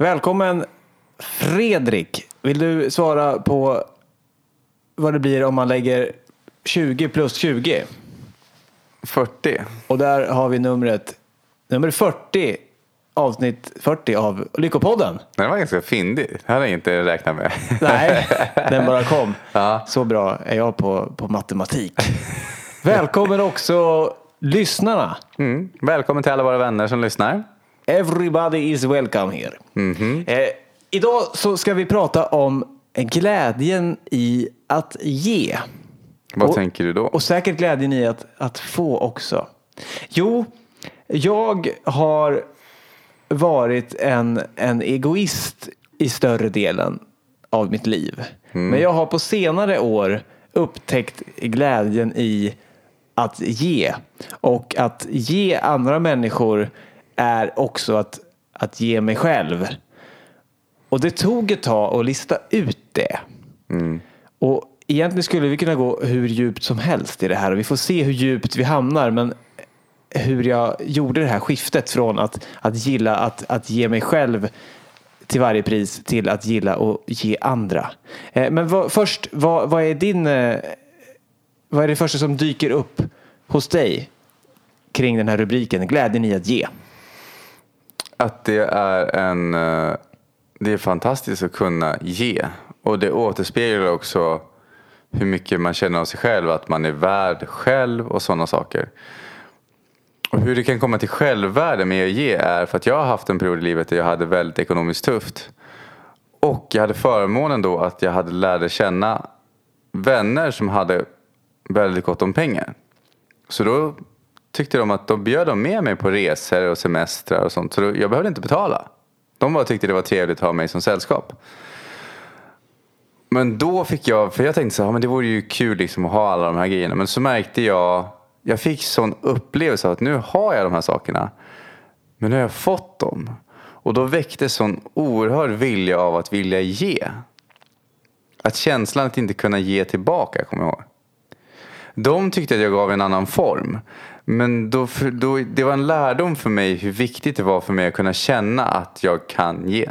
Välkommen Fredrik. Vill du svara på vad det blir om man lägger 20 plus 20? 40. Och där har vi numret, nummer 40, avsnitt 40 av Lyckopodden. Den var ganska fyndig. Det hade jag inte räknat med. Nej, den bara kom. Ja. Så bra är jag på, på matematik. Välkommen också lyssnarna. Mm. Välkommen till alla våra vänner som lyssnar. Everybody is welcome here. Mhm. Eh, idag så ska vi prata om glädjen i att ge. Vad Och- tänker du då? Och säkert glädjen i att, att få också. Jo, jag har varit en, en egoist i större delen av mitt liv. Men jag har på senare år upptäckt glädjen i att ge. Och att ge andra människor är också att, att ge mig själv. Och det tog ett tag att lista ut det. Och egentligen skulle vi kunna gå hur djupt som helst i det här och vi får se hur djupt vi hamnar. Men hur jag gjorde det här skiftet från att, att gilla att, att ge mig själv till varje pris till att gilla och ge andra. Eh, Men vad, först, vad, vad är din... eh, Vad är det första som dyker upp hos dig kring den här rubriken? Glädjen i att ge. Att det är en... Eh, det är fantastiskt att kunna ge. Och det återspeglar också hur mycket man känner av sig själv. Att man är värd själv och sådana saker. Och hur det kan komma till självvärde med att ge är för att jag har haft en period i livet där jag hade väldigt ekonomiskt tufft. Och jag hade förmånen då att jag hade lärde känna vänner som hade väldigt gott om pengar. Så då tyckte de att de bjöd de med mig på resor och semestrar och sånt. Så jag behövde inte betala. De bara tyckte det var trevligt att ha mig som sällskap. Men då fick jag, för jag tänkte så här, men det vore ju kul liksom att ha alla de här grejerna. Men så märkte jag, jag fick sån upplevelse av att nu har jag de här sakerna. Men nu har jag fått dem. Och då väckte sån oerhörd vilja av att vilja ge. Att känslan att inte kunna ge tillbaka, kommer jag ihåg. De tyckte att jag gav en annan form. Men då, då, det var en lärdom för mig hur viktigt det var för mig att kunna känna att jag kan ge.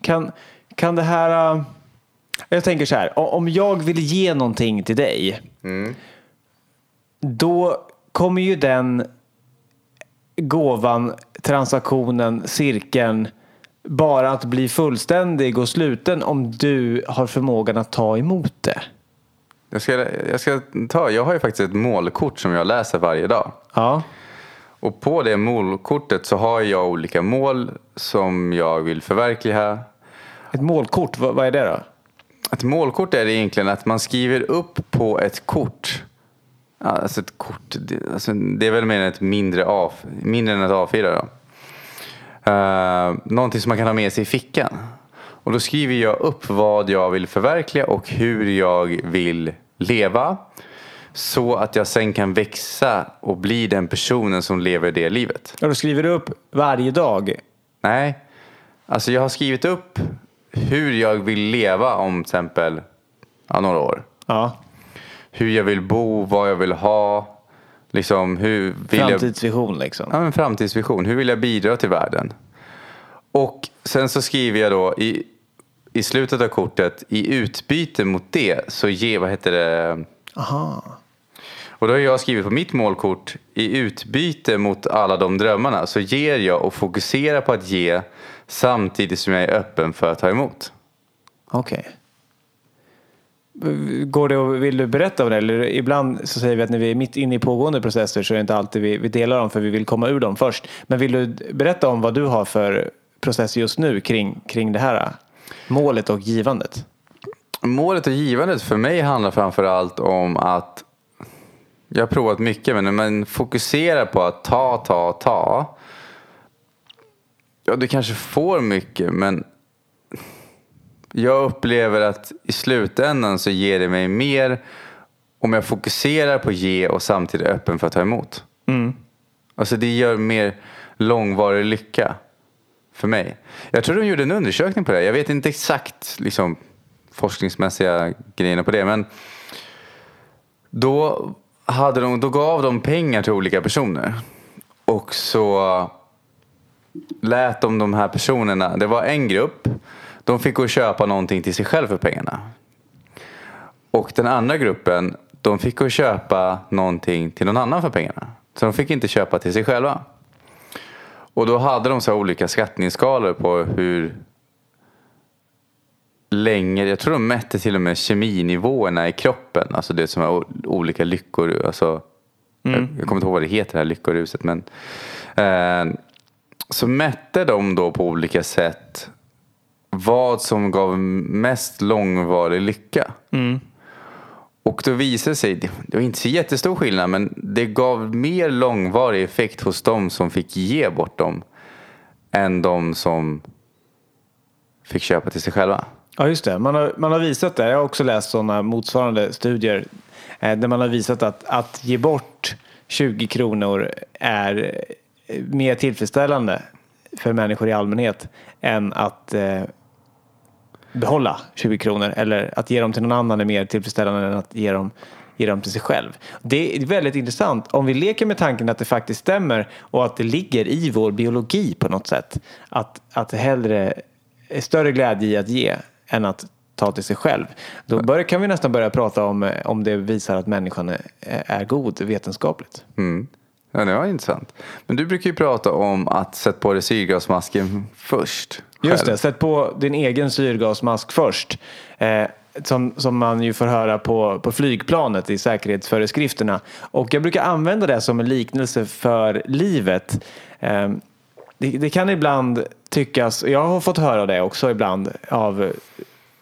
Kan, kan det här... äh, Jag tänker så här, om jag vill ge någonting till dig, då kommer ju den gåvan, transaktionen, cirkeln bara att bli fullständig och sluten om du har förmågan att ta emot det. Jag ska, jag ska ta, jag har ju faktiskt ett målkort som jag läser varje dag. Ja. Och på det målkortet så har jag olika mål som jag vill förverkliga. Ett målkort, vad, vad är det då? Ett målkort är egentligen att man skriver upp på ett kort. Alltså ett kort, alltså det är väl mer än ett mindre, A, mindre än ett A4 då. Uh, någonting som man kan ha med sig i fickan. Och då skriver jag upp vad jag vill förverkliga och hur jag vill leva. Så att jag sen kan växa och bli den personen som lever det livet. Och då skriver du upp varje dag. Nej, alltså jag har skrivit upp hur jag vill leva om till exempel ja, några år. Ja. Hur jag vill bo, vad jag vill ha. Liksom hur vill jag... Framtidsvision liksom. Ja, men framtidsvision. Hur vill jag bidra till världen? Och sen så skriver jag då i, i slutet av kortet i utbyte mot det så ge, vad heter det? Aha. Och då har jag skrivit på mitt målkort i utbyte mot alla de drömmarna så ger jag och fokuserar på att ge samtidigt som jag är öppen för att ta emot. Okej. Går det och vill du berätta om det? Eller ibland så säger vi att när vi är mitt inne i pågående processer så är det inte alltid vi, vi delar dem för vi vill komma ur dem först. Men vill du berätta om vad du har för process just nu kring, kring det här målet och givandet? Målet och givandet för mig handlar framför allt om att jag har provat mycket men när man fokuserar på att ta, ta, ta. Ja, du kanske får mycket men jag upplever att i slutändan så ger det mig mer om jag fokuserar på ge och samtidigt är öppen för att ta emot. Alltså det gör mer långvarig lycka för mig. Jag tror de gjorde en undersökning på det. Jag vet inte exakt liksom, forskningsmässiga grejerna på det. Men då, hade de, då gav de pengar till olika personer. Och så lät de de här personerna, det var en grupp, de fick gå och köpa någonting till sig själv för pengarna. Och den andra gruppen, de fick gå och köpa någonting till någon annan för pengarna. Så de fick inte köpa till sig själva. Och då hade de så olika skattningsskalor på hur länge, jag tror de mätte till och med keminivåerna i kroppen. Alltså det som är olika lyckor. Alltså, jag, jag kommer inte ihåg vad det heter det här lyckoruset. Men, eh, så mätte de då på olika sätt vad som gav mest långvarig lycka. Och då visade det sig, det var inte så jättestor skillnad, men det gav mer långvarig effekt hos de som fick ge bort dem än de som fick köpa till sig själva. Ja, just det. Man har, man har visat det. Jag har också läst sådana motsvarande studier eh, där man har visat att, att ge bort 20 kronor är eh, mer tillfredsställande för människor i allmänhet än att eh, behålla 20 kronor eller att ge dem till någon annan är mer tillfredsställande än att ge dem, ge dem till sig själv. Det är väldigt intressant om vi leker med tanken att det faktiskt stämmer och att det ligger i vår biologi på något sätt. Att, att det hellre är större glädje i att ge än att ta till sig själv. Då bör, kan vi nästan börja prata om, eh, om det visar att människan är, är god vetenskapligt. Mm. Ja, det var intressant. Men du brukar ju prata om att sätta på dig syrgasmasken först. Just själv. det, sätt på din egen syrgasmask först. Eh, som, som man ju får höra på, på flygplanet i säkerhetsföreskrifterna. Och jag brukar använda det som en liknelse för livet. Eh, det, det kan ibland tyckas, och jag har fått höra det också ibland av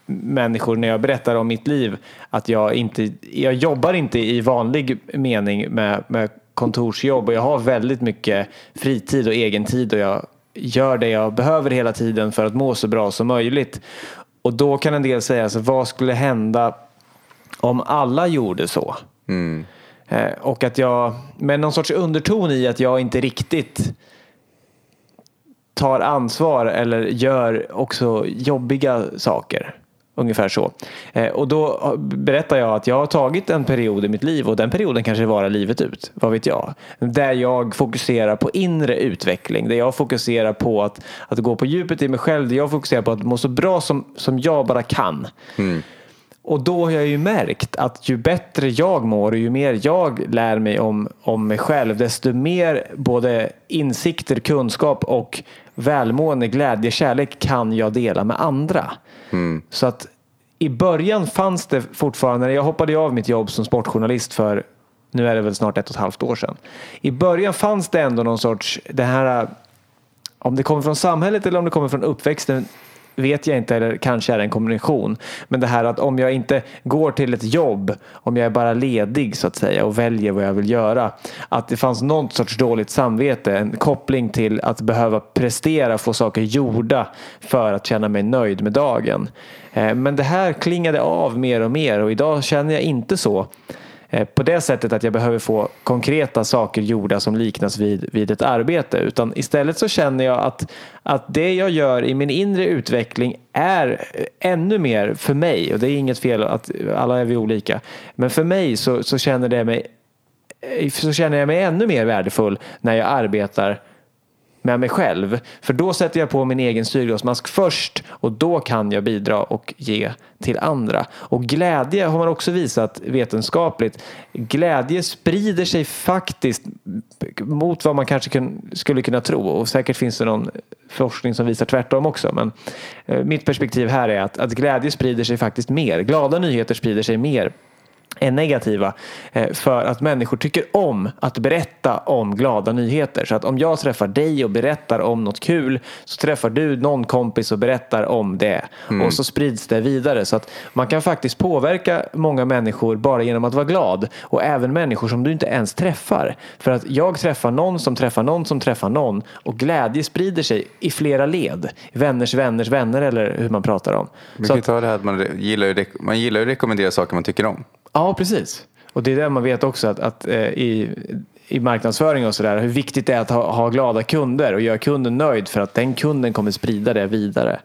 människor när jag berättar om mitt liv att jag inte, jag jobbar inte i vanlig mening med, med kontorsjobb och jag har väldigt mycket fritid och egen tid och jag gör det jag behöver hela tiden för att må så bra som möjligt. Och då kan en del säga, så, vad skulle hända om alla gjorde så? Eh, och att jag, med någon sorts underton i att jag inte riktigt tar ansvar eller gör också jobbiga saker. Ungefär så. Eh, och då berättar jag att jag har tagit en period i mitt liv och den perioden kanske varar livet ut. Vad vet jag? Där jag fokuserar på inre utveckling. Där jag fokuserar på att, att gå på djupet i mig själv. Där jag fokuserar på att må så bra som, som jag bara kan. Och då har jag ju märkt att ju bättre jag mår och ju mer jag lär mig om, om mig själv desto mer både insikter, kunskap och välmående, glädje, kärlek kan jag dela med andra. Så att i början fanns det fortfarande, jag hoppade av mitt jobb som sportjournalist för nu är det väl snart ett och ett halvt år sedan. I början fanns det ändå någon sorts, det här om det kommer från samhället eller om det kommer från uppväxten vet jag inte eller kanske är det en kombination. Men det här att om jag inte går till ett jobb, om jag är bara ledig så att säga och väljer vad jag vill göra. Att det fanns någon sorts dåligt samvete, en koppling till att behöva prestera, få saker gjorda för att känna mig nöjd med dagen. Eh, men det här klingade av mer och mer och idag känner jag inte så. Eh, på det sättet att jag behöver få konkreta saker gjorda som liknas vid, vid ett arbete. Utan istället så känner jag att, att det jag gör i min inre utveckling är eh, ännu mer för mig. Och det är inget fel att alla är vi olika. Men för mig så, så, känner, det mig, eh, så känner jag mig ännu mer värdefull när jag arbetar med mig själv. För då sätter jag på min egen syrgasmask först och då kan jag bidra och ge till andra. Och glädje har man också visat vetenskapligt. Glädje sprider sig faktiskt mot vad man kanske kun, skulle kunna tro. Och säkert finns det någon forskning som visar tvärtom också. Men eh, mitt perspektiv här är att, att glädje sprider sig faktiskt mer. Glada nyheter sprider sig mer är negativa eh, för att människor tycker om att berätta om glada nyheter. Så att om jag träffar dig och berättar om något kul så träffar du någon kompis och berättar om det. Och så sprids det vidare. Så att man kan faktiskt påverka många människor bara genom att vara glad. Och även människor som du inte ens träffar. För att jag träffar någon som träffar någon som träffar någon och glädje sprider sig i flera led. Vänners vänners vänner eller hur man pratar om. Vi Så kan ju att, ta det här att man gillar, ju, rek- man gillar ju att rekommendera saker man tycker om. Ja, precis. Och det är det man vet också att, att eh, i, i marknadsföring och sådär hur viktigt det är att ha, ha glada kunder och göra kunden nöjd för att den kunden kommer sprida det vidare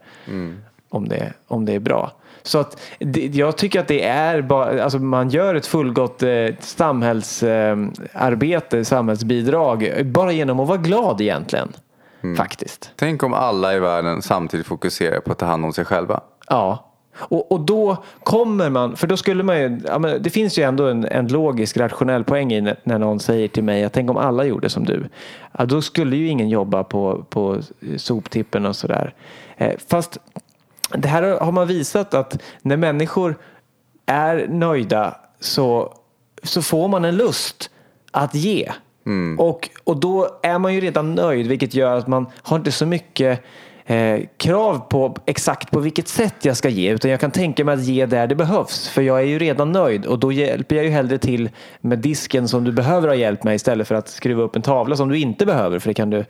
om, det, om det är bra. Så att det, jag tycker att det är bara, alltså man gör ett fullgott eh, samhällsarbete, eh, samhällsbidrag bara genom att vara glad egentligen. Faktiskt. Tänk om alla i världen samtidigt fokuserar på att ta hand om sig själva. Ja. Och, och då kommer man, för då skulle man ju, ja, men det finns ju ändå en, en logisk rationell poäng i när, någon säger till mig att tänk om alla gjorde som du. Ja, då skulle ju ingen jobba på, på soptippen och sådär. Eh, fast det här har man visat att när människor är nöjda så, så får man en lust att ge. Och, och då är man ju redan nöjd vilket gör att man har inte så mycket eh, krav på exakt på vilket sätt jag ska ge utan jag kan tänka mig att ge där det behövs för jag är ju redan nöjd och då hjälper jag ju hellre till med disken som du behöver ha hjälp med istället för att skruva upp en tavla som du inte behöver för det kan du,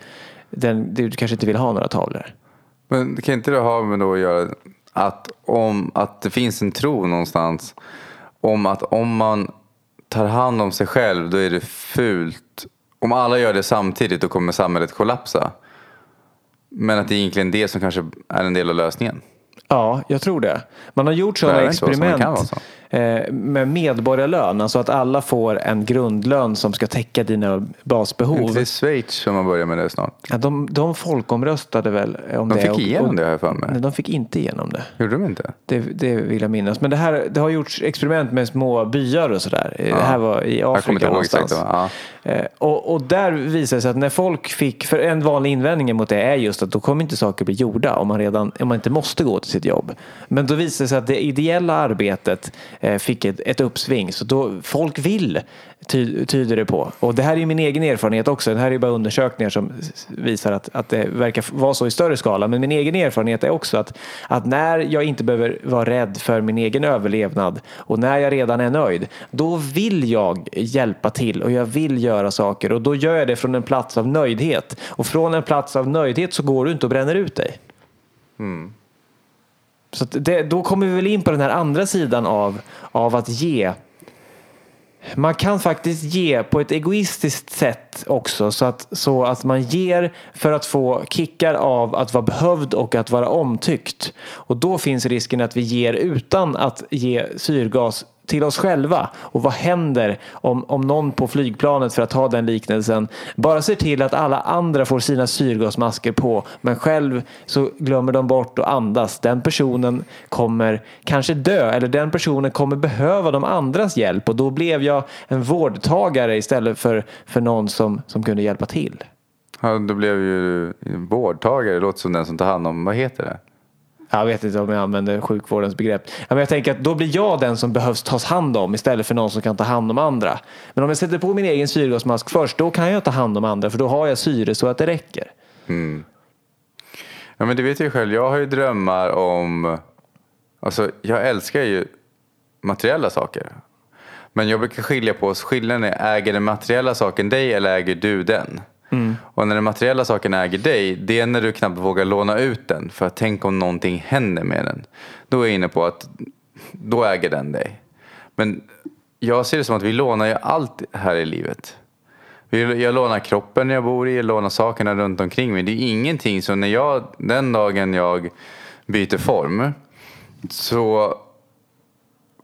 den, du kanske inte vill ha några tavlor. Men det kan inte det ha med då att göra att, om, att det finns en tro någonstans om att om man tar hand om sig själv då är det fult. Om alla gör det samtidigt då kommer samhället kollapsa. Men att det är egentligen det som kanske är en del av lösningen. Ja, jag tror det. Man har gjort sådana inte så, eh, med medborgarlön, alltså att alla får en grundlön som ska täcka dina basbehov. Inte det är Schweiz som man börjar med det snart. Ja, de, de folkomröstade väl om De det. fick och- igenom och- det har jag för mig. Nej, de fick inte igenom det. Gjorde de inte? Det, det vill jag minnas. Men det, här, det har gjorts experiment med små byar och sådär. Det här var i Afrika exakt. någonstans. vad- Ja. Eh, och, och där visar det sig att när folk fick, för en vanlig invändning mot det är just att då kommer inte saker bli gjorda om man, redan, om man inte måste gå till sitt jobb. Men då visar det sig att det ideella arbetet Eh, fick ett, ett uppsving. Så då folk vill, ty, tyder det på. Och det här är min egen erfarenhet också. Det här är bara undersökningar som visar att, att det verkar vara så i större skala. Men min egen erfarenhet är också att, att när jag inte behöver vara rädd för min egen överlevnad och när jag redan är nöjd, då vill jag hjälpa till och jag vill göra saker och då gör jag det från en plats av nöjdhet. Och från en plats av nöjdhet så går du inte och bränner ut dig. Mm. Så att det, då kommer vi väl in på den här andra sidan av, av att ge. Man kan faktiskt ge på ett egoistiskt sätt också så att, så att man ger för att få kickar av att vara behövd och att vara omtyckt. Och då finns risken att vi ger utan att ge syrgas till oss själva. Och vad händer om, om någon på flygplanet, för att ta den liknelsen, bara ser till att alla andra får sina syrgasmasker på, men själv så glömmer de bort att andas. Den personen kommer kanske dö, eller den personen kommer behöva de andras hjälp och då blev jag en vårdtagare istället för, för någon som, som kunde hjälpa till. Ja, då blev ju vårdtagare. Det låter som den som tar hand om, vad heter det? Jag vet inte om jag använder sjukvårdens begrepp. Men jag tänker att då blir jag den som behövs tas hand om istället för någon som kan ta hand om andra. Men om jag sätter på min egen syrgasmask först, då kan jag ta hand om andra för då har jag syre så att det räcker. Mm. Ja men det vet jag ju själv. Jag har ju drömmar om... Alltså jag älskar ju materiella saker. Men jag brukar skilja på oss. Skillnaden är äger den materiella saken dig eller äger du den? Och när den materiella saken äger dig, det är när du knappt vågar låna ut den. För att tänk om någonting händer med den. Då är jag inne på att då äger den dig. Men jag ser det som att vi lånar ju allt här i livet. Jag lånar kroppen jag bor i, jag lånar sakerna runt omkring mig. Det är ingenting som när jag, den dagen jag byter form så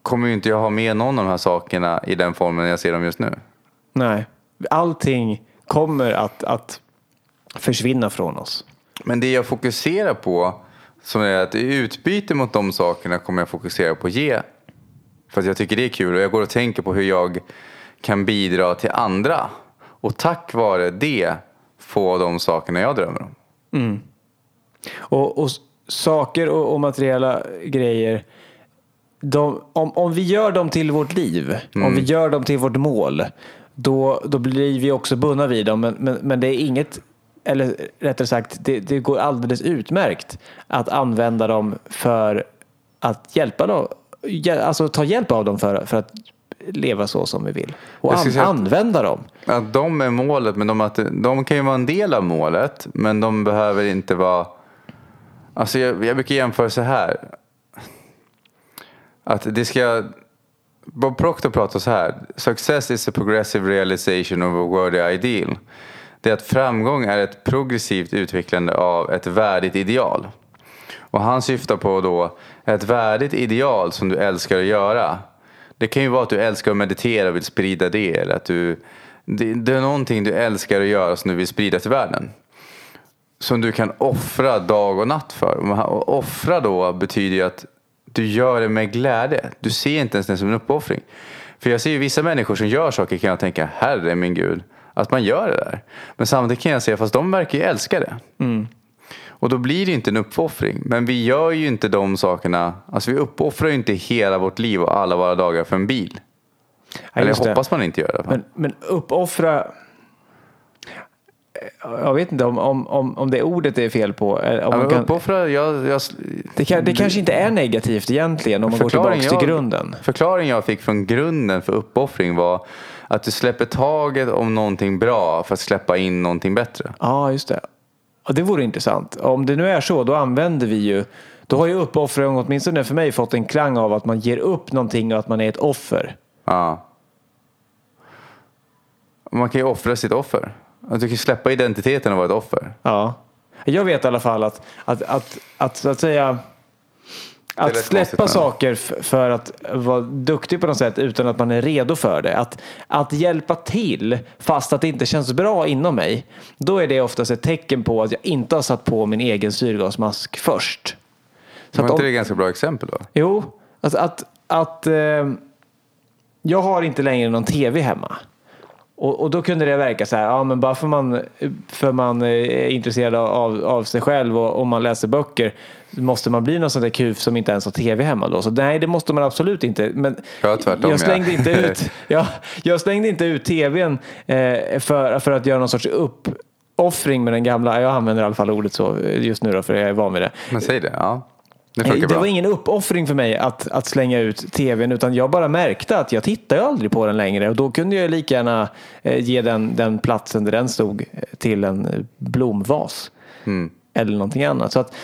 kommer ju inte jag ha med någon av de här sakerna i den formen jag ser dem just nu. Nej, allting kommer att, att försvinna från oss. Men det jag fokuserar på, som är att i utbyte mot de sakerna kommer jag fokusera på att ge. För att jag tycker det är kul och jag går och tänker på hur jag kan bidra till andra. Och tack vare det få de sakerna jag drömmer om. Och, och s- saker och, och materiella grejer, de, om, om vi gör dem till vårt liv, om vi gör dem till vårt mål, då, då blir vi också bundna vid dem. Men, men, men det är inget, eller rättare sagt, det, det går alldeles utmärkt att använda dem för att hjälpa dem, alltså ta hjälp av dem för, för att leva så som vi vill. Och an, använda dem. Att de är målet, men de, att, de kan ju vara en del av målet. Men de behöver inte vara... Alltså jag, jag brukar jämföra så här. Att det ska... Bob Proctor pratar så här. Success is a progressive realization of a worthy ideal. Det är att framgång är ett progressivt utvecklande av ett värdigt ideal. Och han syftar på då ett värdigt ideal som du älskar att göra. Det kan ju vara att du älskar att meditera och vill sprida det. Eller att du, det, det är någonting du älskar att göra som du vill sprida till världen. som du kan offra dag och natt för. Och offra då betyder ju att du gör det med glädje. Du ser inte ens det som en uppoffring. För jag ser ju vissa människor som gör saker kan jag tänka, herre min gud, att man gör det där. Men samtidigt kan jag säga, fast de verkar ju älska det. Och då blir det inte en uppoffring. Men vi gör ju inte de sakerna, alltså vi uppoffrar ju inte hela vårt liv och alla våra dagar för en bil. Ja, Eller hoppas man inte gör det. Men, men uppoffra. Jag vet inte om, om, om, om det ordet är fel på. Om Ja, man kan, uppoffra, jag, jag, det, kan, det kanske inte är negativt egentligen om man går tillbaka till jag, grunden. Förklaringen jag fick från grunden för uppoffring var att du släpper taget om någonting bra för att släppa in någonting bättre. Ja, just det. Ja, det vore intressant. Om det nu är så, då använder vi ju då har ju uppoffring, åtminstone för mig, fått en klang av att man ger upp någonting och att man är ett offer. Ja. Man kan ju offra sitt offer. Att du kan släppa identiteten och vara ett offer. Ja. Jag vet i alla fall att, att, att, att, så att säga att släppa saker för att vara duktig på något sätt utan att man är redo för det. Att, att hjälpa till fast att det inte känns bra inom mig. Då är det oftast ett tecken på att jag inte har satt på min egen syrgasmask först. Så Var att inte det ett ganska bra exempel då? Jo, alltså att, att eh, jag har inte längre någon tv hemma. Och, och då kunde det verka så här, ja men bara för man, för man är intresserad av, av sig själv och om man läser böcker måste man bli någon sån där kuf som inte ens har tv hemma då. Så nej, det måste man absolut inte. Men Ja, tvärtom, jag slängde ja. inte ut, jag, jag slängde inte ut tvn eh, för, för att göra någon sorts uppoffring med den gamla, jag använder i alla fall ordet så just nu då för jag är van vid det. Men säg det. Ja. Det Det var ingen uppoffring för mig att, att slänga ut tvn utan jag bara märkte att jag tittar ju aldrig på den längre och då kunde jag lika gärna eh, ge den, den platsen där den stod eh, till en eh, blomvas. Mm. Eller någonting annat. Så att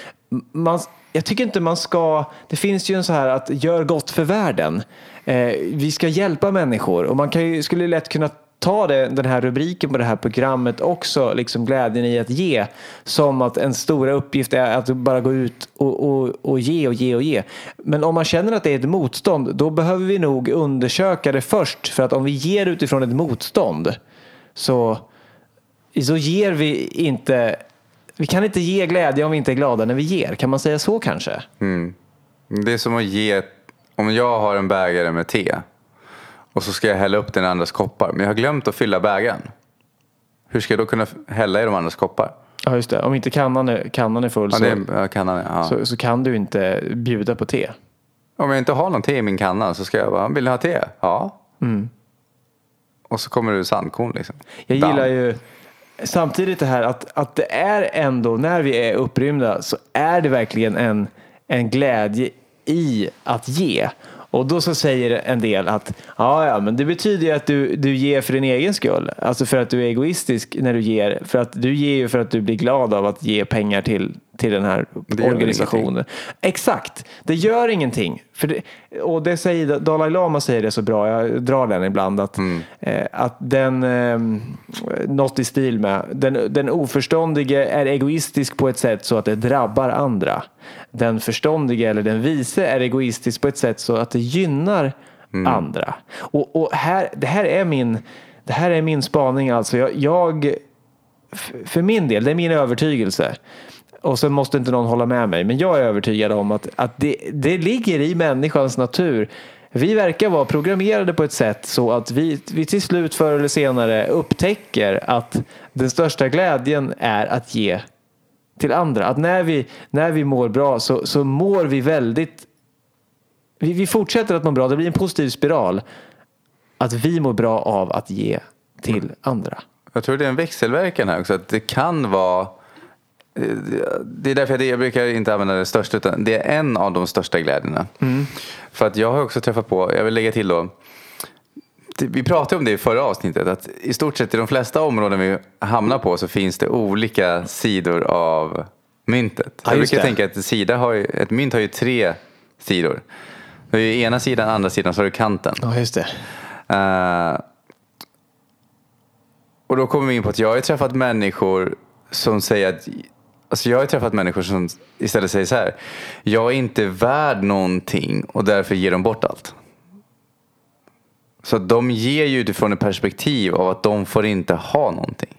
man, jag tycker inte man ska, det finns ju en så här att gör gott för världen. Eh, vi ska hjälpa människor och man kan ju, skulle lätt kunna ta det, den här rubriken på det här programmet också, liksom glädjen i att ge, som att en stora uppgift är att bara gå ut och, och, och ge och ge och ge. Men om man känner att det är ett motstånd, då behöver vi nog undersöka det först. För att om vi ger utifrån ett motstånd så, så ger vi inte vi kan inte ge glädje om vi inte är glada när vi ger. Kan man säga så kanske? Mm. Det är som att ge, om jag har en bägare med te och så ska jag hälla upp den i andras koppar. Men jag har glömt att fylla bägaren. Hur ska jag då kunna hälla i de andras koppar? Ja, just det. Om inte kannan är, kannan är full Ja, så, det är, kannan, ja. så, så kan du inte bjuda på te. Om jag inte har någon te i min kanna så ska jag bara, vill ni ha te? Ja. Och så kommer det sandkorn liksom. Jag Damm. gillar ju samtidigt det här att, att det är ändå, när vi är upprymda så är det verkligen en, en glädje i att ge. Och då så säger en del att ja, ja, men det betyder ju att du, du ger för din egen skull. Alltså för att du är egoistisk när du ger. För att du ger ju för att du blir glad av att ge pengar till, till den här Det organisationen. Exakt, det gör ingenting. För det, och det säger, Dalai Lama säger det så bra, jag drar den ibland, att, eh, att den, eh, något i stil med, den, den oförståndige är egoistisk på ett sätt så att det drabbar andra. Den förståndige eller den vise är egoistisk på ett sätt så att det gynnar andra. Och, och här, det, här är min, det här är min spaning alltså. Jag, jag för min del, det är min övertygelse. Och sen måste inte någon hålla med mig, men jag är övertygad om att, att det, det ligger i människans natur. Vi verkar vara programmerade på ett sätt så att vi, vi till slut förr eller senare upptäcker att den största glädjen är att ge till andra. Att när vi, när vi mår bra så, så mår vi väldigt... Vi, vi fortsätter att må bra, det blir en positiv spiral. Att vi mår bra av att ge till andra. Jag tror det är en växelverkan här också. Att det kan vara... Det är därför jag, jag brukar inte använda det största utan det är en av de största glädjerna. För att jag har också träffat på, jag vill lägga till då. Vi pratade om det i förra avsnittet. Att i stort sett i de flesta områden vi hamnar på så finns det olika sidor av myntet. Ja, jag brukar det. tänka att sida har ju, ett mynt har ju tre sidor. Det är ju ena sidan, andra sidan, så har du kanten. Ja, just det. Eh, och då kommer vi in på att jag har träffat människor som säger att Alltså jag har träffat människor som istället säger så här. Jag är inte värd någonting och därför ger de bort allt. Så de ger ju utifrån ett perspektiv av att de får inte ha någonting.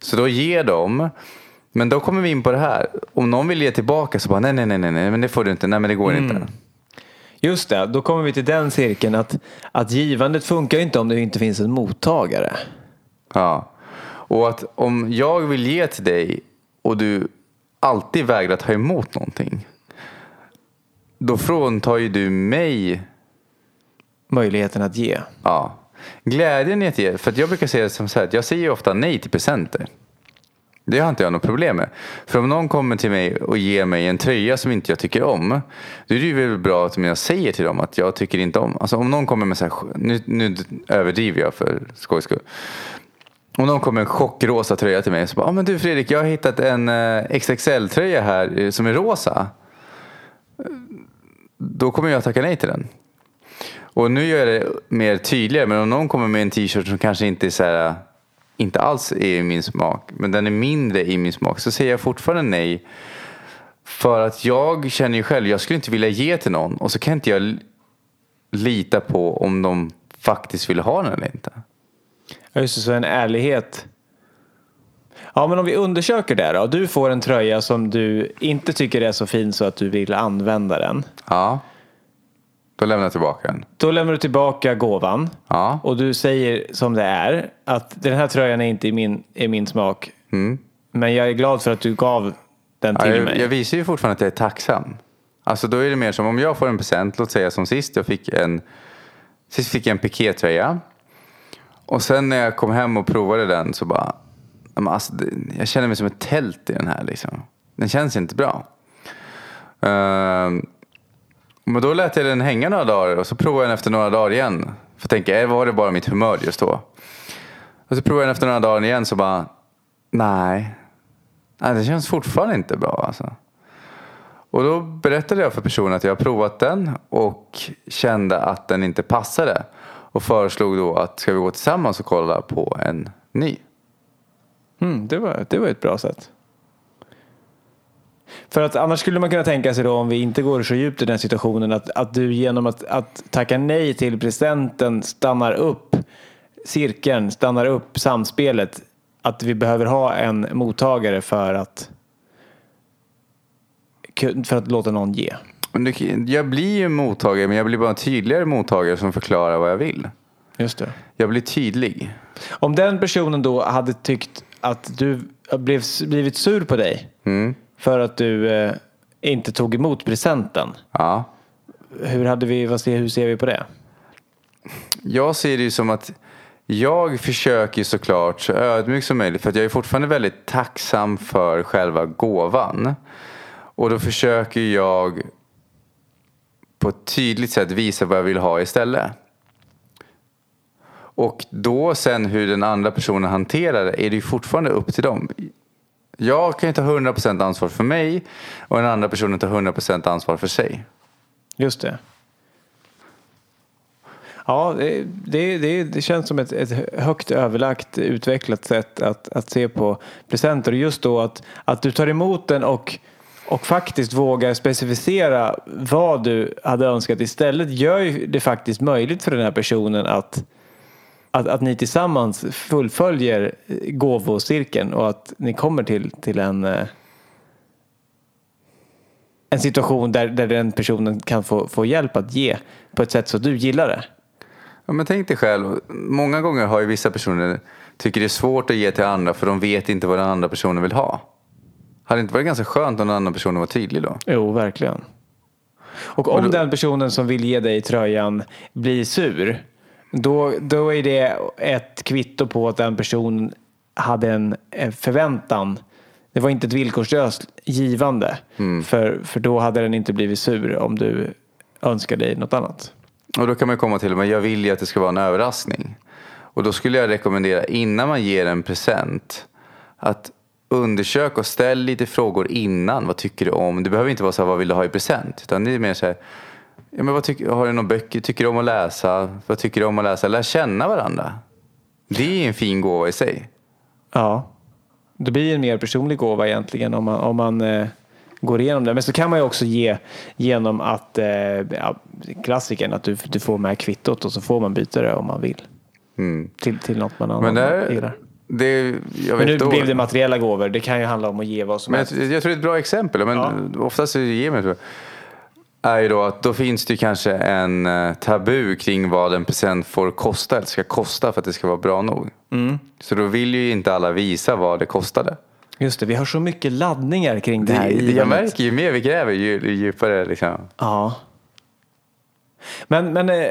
Så då ger de Men då kommer vi in på det här. Om någon vill ge tillbaka så bara nej, nej, nej, nej, nej men det får du inte. Nej, men det går Mm. inte. Just det, då kommer vi till den cirkeln att, att givandet funkar inte om det inte finns en mottagare. Ja. Och att om jag vill ge till dig och du alltid vägrar ta emot någonting. Då fråntar ju du mig Möjligheten att ge. ja, glädjen i att ge. För att jag brukar säga det som så här, jag säger ofta nej till presenter. Det har inte jag något problem med. För om någon kommer till mig och ger mig en tröja som inte jag tycker om. Då är det ju väl bra att jag säger till dem att jag tycker inte om. Alltså om någon kommer med så här, nu, nu överdriver jag för skojs skull. Om någon kommer med en chockrosa tröja till mig så bara, ah, men du Fredrik jag har hittat en eh, XXL-tröja här eh, som är rosa. Då kommer jag tacka nej till den. Och nu gör jag det mer tydligare. Men om någon kommer med en t-shirt som kanske inte är så här, eh, inte alls är i min smak. Men den är mindre i min smak. Så säger jag fortfarande nej. För att jag känner ju själv, jag skulle inte vilja ge till någon. Och så kan inte jag lita på om de faktiskt vill ha den eller inte. Ja, just det, så en ärlighet. Ja, men om vi undersöker det då. Du får en tröja som du inte tycker är så fin så att du vill använda den. Ja. Då lämnar jag tillbaka den. Då lämnar du tillbaka gåvan. Ja. Och du säger som det är. Att den här tröjan är inte i min, i min smak. Men jag är glad för att du gav den Ja, till jag, mig. jag visar ju fortfarande att jag är tacksam. Alltså då är det mer som om jag får en present, låt säga som sist. Jag fick en, sist fick jag en pikétröja. Och sen när jag kom hem och provade den så bara, alltså, jag känner mig som ett tält i den här liksom. Den känns inte bra. Uh, men då lät jag den hänga några dagar och så provade jag den efter några dagar igen. För att tänka, eh, var det bara mitt humör just då? Och så provade jag den efter några dagar igen så bara, nej. Nej, det känns fortfarande inte bra alltså. Och då berättade jag för personen att jag har provat den och kände att den inte passade. Och föreslog då att ska vi gå tillsammans och kolla på en ny. Mm, det, var, det var ett bra sätt. För att annars skulle man kunna tänka sig då om vi inte går så djupt i den situationen att, att du genom att, att tacka nej till presenten stannar upp cirkeln, stannar upp samspelet. Att vi behöver ha en mottagare för att för att låta någon ge. Men det, jag blir ju mottagare men jag blir bara en tydligare mottagare som förklarar vad jag vill. Just det. Jag blir tydlig. Om den personen då hade tyckt att du blev, blivit sur på dig Mm. för att du eh, inte tog emot presenten. Ja. Hur, hade vi, vad ser, hur ser vi på det? Jag ser det ju som att jag försöker såklart så ödmjukt som möjligt för att jag är fortfarande väldigt tacksam för själva gåvan. Och då försöker jag på ett tydligt sätt visa vad jag vill ha istället. Och då sen hur den andra personen hanterar det är det ju fortfarande upp till dem. Jag kan ju ta 100% ansvar för mig och den andra personen tar 100% ansvar för sig. Just det. Ja, det, det, det, känns som ett, ett högt överlagt utvecklat sätt att, att se på presenter. Och just då att, att du tar emot den och, och faktiskt vågar specificera vad du hade önskat istället gör ju det faktiskt möjligt för den här personen att, att, att ni tillsammans fullföljer gåvocirkeln och att ni kommer till, till en eh, en situation där, där den personen kan få, få hjälp att ge på ett sätt så du gillar det. Ja, men tänk dig själv, många gånger har ju vissa personer tycker det är svårt att ge till andra för de vet inte vad den andra personen vill ha. Hade det inte varit ganska skönt om den andra personen var tydlig då? Jo, verkligen. Och om den personen som vill ge dig tröjan blir sur, då, då är det ett kvitto på att den personen hade en, en förväntan. Det var inte ett villkorslöst givande. För, för då hade den inte blivit sur om du önskar dig något annat. Och då kan man komma till, men jag vill ju att det ska vara en överraskning. Och då skulle jag rekommendera innan man ger en present att undersök och ställ lite frågor innan. Vad tycker du om? Det behöver inte vara så här, vad vill du ha i present? Utan det är mer så här, ja, men vad tycker, har du några böcker? Tycker du om att läsa? Vad tycker du om att läsa? Lär känna varandra. Det är en fin gåva i sig. Ja, det blir en mer personlig gåva egentligen om man, om man eh, går igenom det. Men så kan man ju också ge genom att, eh, ja, klassikern, att du, du får med kvittot och så får man byta det om man vill. Mm. Till, till något man annan där, gillar. Det, Men nu blev det materiella gåvor. Det kan ju handla om att ge vad som men helst. jag, jag tror det är ett bra exempel. Men oftast är det ger tror jag, är ju då att då finns det ju kanske en eh, tabu kring vad en present får kosta eller ska kosta för att det ska vara bra nog. Mm. Så då vill ju inte alla visa vad det kostade. Just det, vi har så mycket laddningar kring det Det, här det, jag märker ju mer vi gräver ju, ju djupare liksom. Ja. Men, men eh,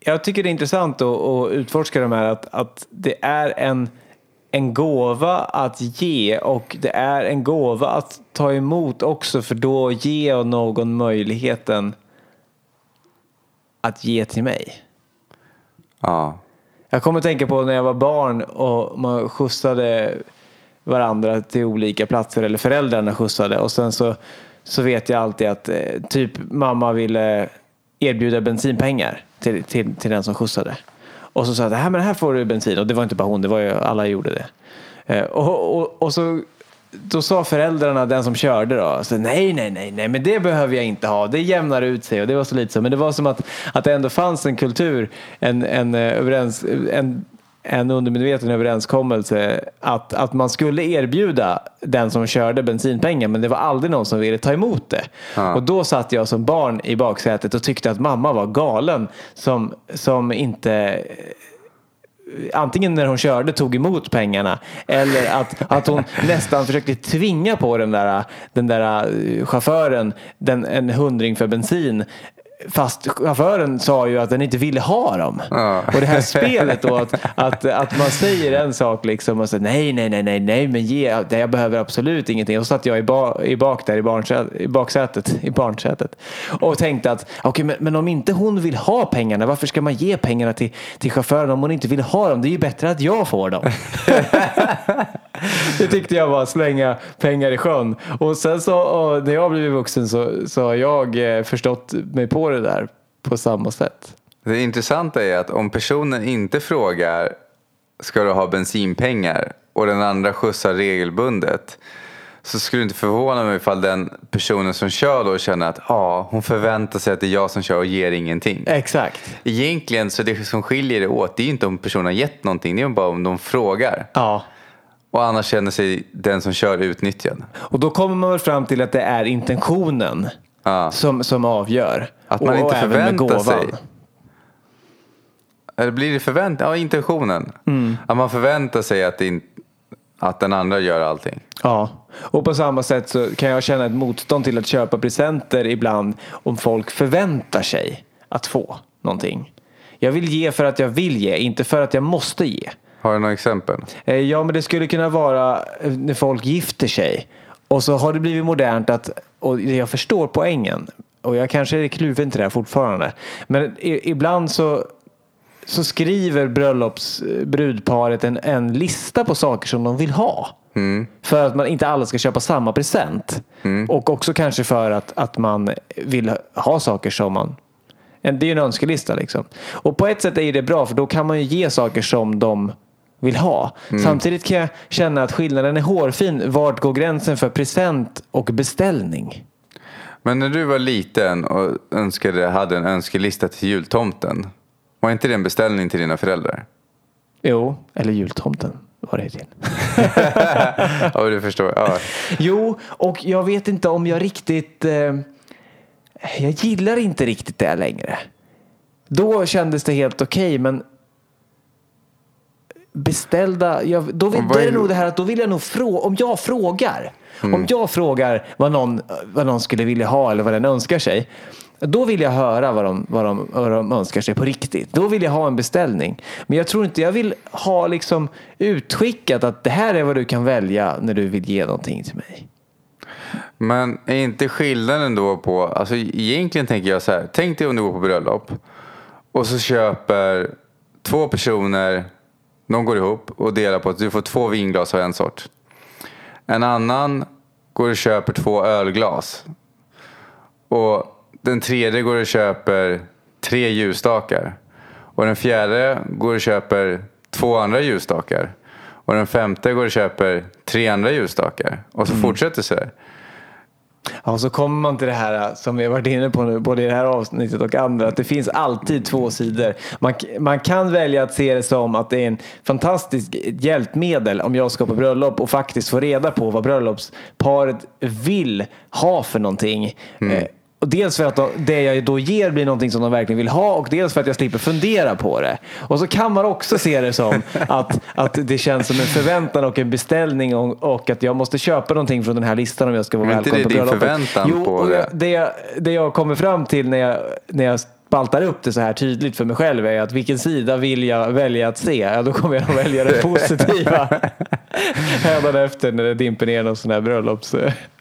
jag tycker det är intressant att, att utforska de här att, att det är en, en gåva att ge och det är en gåva att ta emot också för då ger jag någon möjligheten att ge till mig. Ja. Jag kommer att tänka på när jag var barn och man skjutsade varandra till olika platser eller föräldrarna skjutsade och sen så, så vet jag alltid att eh, typ mamma ville erbjuda bensinpengar till, till, till den som skjutsade. Och så sa jag, här, men här får du bensin och det var inte bara hon, det var ju alla gjorde det. Eh, och, och, och så då sa föräldrarna, den som körde då, så, nej, nej, nej, nej, men det behöver jag inte ha. Det jämnar ut sig och det var så lite så. Men det var som att, att det ändå fanns en kultur, en, en, eh, överens, en, en undermedveten överenskommelse att, att man skulle erbjuda den som körde bensinpengar men det var aldrig någon som ville ta emot det. Ja. Och då satt jag som barn i baksätet och tyckte att mamma var galen som, som inte antingen när hon körde tog emot pengarna eller att, att hon nästan försökte tvinga på den där, den där eh, chauffören den, en hundring för bensin. Fast chauffören sa ju att den inte ville ha dem. Ja. Och det här spelet då att, att, att man säger en sak liksom och säger nej, nej, nej, nej, nej, men ge, jag behöver absolut ingenting. Och så satt jag i, ba, i bak där i, barnsätet, i baksätet, i barnsätet och tänkte att okej, men, men om inte hon vill ha pengarna, varför ska man ge pengarna till, till chauffören om hon inte vill ha dem? Det är ju bättre att jag får dem. det tyckte jag var att slänga pengar i sjön. Och sen så och när jag blev vuxen så, så har jag eh, förstått mig på det där på samma sätt. Det intressanta är att om personen inte frågar ska du ha bensinpengar och den andra skjutsar regelbundet så skulle det inte förvåna mig ifall den personen som kör då känner att ah, hon förväntar sig att det är jag som kör och ger ingenting. Exakt. Egentligen så det som skiljer det åt det är inte om personen har gett någonting, det är bara om de frågar. Ja. Och annars känner sig den som kör utnyttjad. Och då kommer man väl fram till att det är intentionen Ja. som, som avgör. Att man och, inte och förväntar sig. Eller blir det förvänt? Ja, intentionen. Mm. Att man förväntar sig att, in... att den andra gör allting. Ja, och på samma sätt så kan jag känna ett motstånd till att köpa presenter ibland om folk förväntar sig att få någonting. Jag vill ge för att jag vill ge, inte för att jag måste ge. Har du några exempel? Eh, Ja, men det skulle kunna vara eh, när folk gifter sig. Och så har det blivit modernt att, och jag förstår poängen. Och jag kanske är kluven till det här fortfarande. Men i, ibland så, så skriver bröllopsbrudparet en, en lista på saker som de vill ha. För att man inte alla ska köpa samma present. Och också kanske för att, att man vill ha saker som man en- det är ju en önskelista liksom. Och på ett sätt är det bra för då kan man ju ge saker som de vill ha. Samtidigt kan jag känna att skillnaden är hårfin. Vart går gränsen för present och beställning? Men när du var liten och önskade, hade en önskelista till jultomten. Var inte det en beställning till dina föräldrar? Jo, eller jultomten var det till. Ja, du förstår. Ja. Jo, och jag vet inte om jag riktigt... Eh, jag gillar inte riktigt det längre. Då kändes det helt okej, men beställda... Jag, då, då är det nog det här att då vill jag nog fråga... Om jag frågar, om jag frågar vad någon, vad någon skulle vilja ha eller vad den önskar sig. Då vill jag höra vad de, vad, de, vad de önskar sig på riktigt. Då vill jag ha en beställning. Men jag tror inte jag vill ha liksom utskickat att det här är vad du kan välja när du vill ge någonting till mig. Men är inte skillnaden då på, alltså egentligen tänker jag så här, tänk dig om du går på bröllop och så köper två personer, de går ihop och delar på att du får två vinglas av en sort. En annan går och köper två ölglas. Och den tredje går och köper tre ljusstakar. Och den fjärde går och köper två andra ljusstakar. Och den femte går och köper tre andra ljusstakar. Och så fortsätter så här. Ja, så kommer man till det här som vi har varit inne på nu, både i det här avsnittet och andra, att det finns alltid två sidor. Man, man kan välja att se det som att det är en fantastisk hjälpmedel om jag ska på bröllop och faktiskt få reda på vad bröllopsparet vill ha för någonting. Mm. Och dels för att det jag då ger blir någonting som de verkligen vill ha och dels för att jag slipper fundera på det. Och så kan man också se det som att, att det känns som en förväntan och en beställning och, och att jag måste köpa någonting från den här listan om jag ska vara välkommen på bröllopet. Men inte det din förväntan jo, på det? Det jag, det jag kommer fram till när jag, när jag spaltar upp det så här tydligt för mig själv är att vilken sida vill jag välja att se? Ja, då kommer jag att välja det positiva. efter när det dimper ner någon sån här bröllops,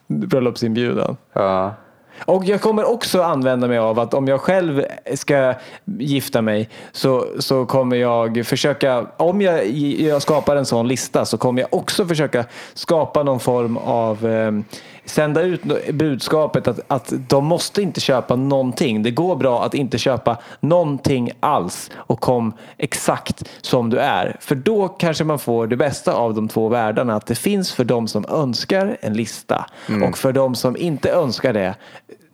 bröllopsinbjudan. Ja. Och jag kommer också använda mig av att om jag själv ska gifta mig så, så kommer jag försöka, om jag, jag skapar en sån lista så kommer jag också försöka skapa någon form av eh, sända ut budskapet att, att de måste inte köpa någonting. Det går bra att inte köpa någonting alls och kom exakt som du är. För då kanske man får det bästa av de två världarna. Att det finns för de som önskar en lista mm. och för de som inte önskar det.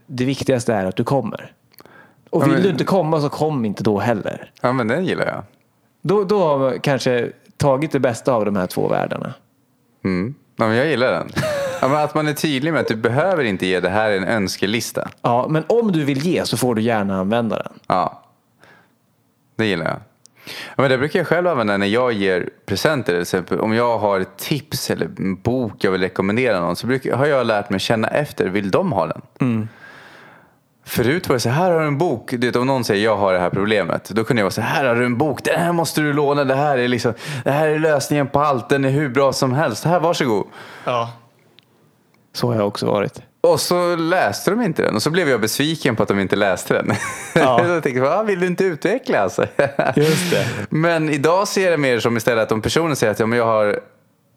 Det viktigaste är att du kommer. Och vill ja, men... du inte komma så kom inte då heller. Ja men den gillar jag. Då, då har man kanske tagit det bästa av de här två världarna. Mm. Ja, men jag gillar den. Ja, att man är tydlig med att du behöver inte ge, det här är en önskelista. Ja, men om du vill ge så får du gärna använda den. Ja, det gillar jag. Ja, men det brukar jag själv använda när jag ger presenter. Till exempel. Om jag har ett tips eller en bok jag vill rekommendera någon så brukar, har jag lärt mig känna efter. Vill de ha den? Mm. Förut var det så här har du en bok. Det, om någon säger jag har det här problemet. Då kunde jag vara så här har du en bok. Den här måste du låna. Det här är, liksom, det här är lösningen på allt. Den är hur bra som helst. Här, varsågod. Ja. Så har jag också varit. Och så läste de inte den och så blev jag besviken på att de inte läste den. Ja. jag tänkte, vad vill du inte utveckla alltså? Just det. Men idag ser jag det mer som istället att om personen säger att ja, men jag, har,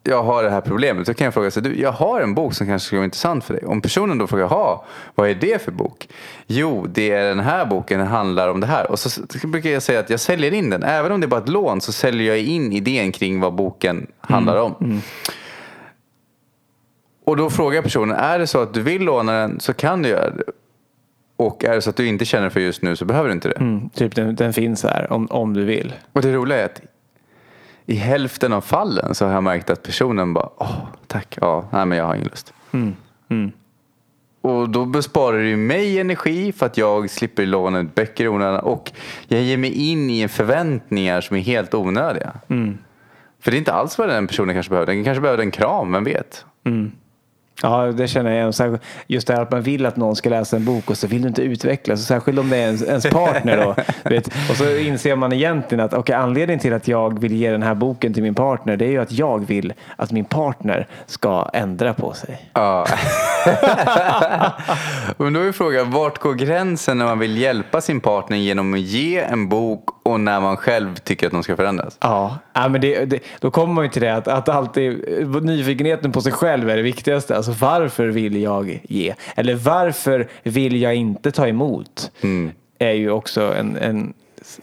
jag har det här problemet. Då kan jag fråga, så, du, jag har en bok som kanske skulle vara intressant för dig. Om personen då frågar, ha, vad är det för bok? Jo, det är den här boken, den handlar om det här. Och så brukar jag säga att jag säljer in den. Även om det är bara ett lån så säljer jag in idén kring vad boken handlar om. Mm. Mm. Och då frågar personen, är det så att du vill låna den så kan du göra det. Och är det så att du inte känner för just nu så behöver du inte det. Mm, typ den, den, finns här om, om du vill. Och det roliga är att i hälften av fallen så har jag märkt att personen bara, åh tack, ja, nej men jag har ingen lust. Mm, mm. Och då besparar det mig energi för att jag slipper låna ut böcker i onödan. Och jag ger mig in i förväntningar som är helt onödiga. Mm. För det är inte alls vad den personen kanske behöver. Den kanske behöver en kram, vem vet? Ja, det känner jag igen. Just det här att man vill att någon ska läsa en bok och så vill du inte utvecklas. Särskilt om det är ens, ens partner. Då. Och så inser man egentligen att okay, anledningen till att jag vill ge den här boken till min partner det är ju att jag vill att min partner ska ändra på sig. Ja. Men då är frågan, vart går gränsen när man vill hjälpa sin partner genom att ge en bok och när man själv tycker att de ska förändras? Ja, ja men det, det, då kommer man ju till det att, att alltid nyfikenheten på sig själv är det viktigaste. Alltså varför vill jag ge? Eller varför vill jag inte ta emot? Mm. Är ju också en, en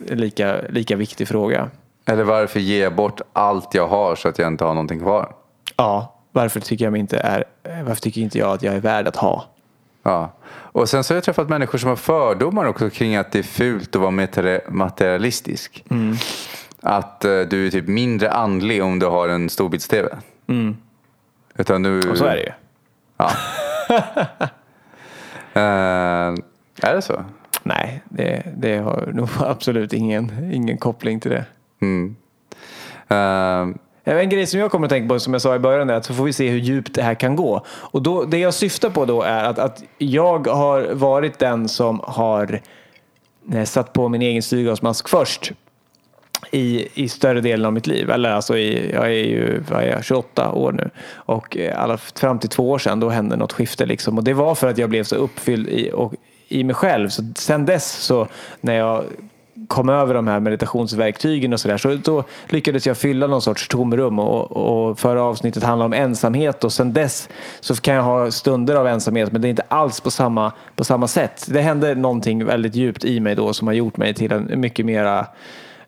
lika, lika viktig fråga. Eller varför ger jag bort allt jag har så att jag inte har någonting kvar? Ja, varför tycker jag inte är, varför tycker inte jag att jag är värd att ha? Ja, och sen så har jag träffat människor som har fördomar också kring att det är fult att vara materialistisk. Mm. Att uh, du är typ mindre andlig om du har en storbilds-tv. Mm. Utan du... Och så är det ju. Ja. uh, är det så? Nej, det, det har nog absolut ingen, ingen koppling till det. Mm. Uh, en grej som jag kommer att tänka på som jag sa i början är att så får vi se hur djupt det här kan gå. Och då, det jag syftar på då är att, att jag har varit den som har satt på min egen syrgasmask först i, i större delen av mitt liv. Eller alltså i, jag är ju vad är jag, 28 år nu. Och eh, alla, fram till två år sedan då hände något skifte. Liksom. Och det var för att jag blev så uppfylld i, och, i mig själv. Så sen dess så när jag kom över de här meditationsverktygen och sådär så då lyckades jag fylla någon sorts tomrum och, och förra avsnittet handlade om ensamhet och sen dess så kan jag ha stunder av ensamhet men det är inte alls på samma, på samma sätt. Det hände någonting väldigt djupt i mig då som har gjort mig till en mycket mera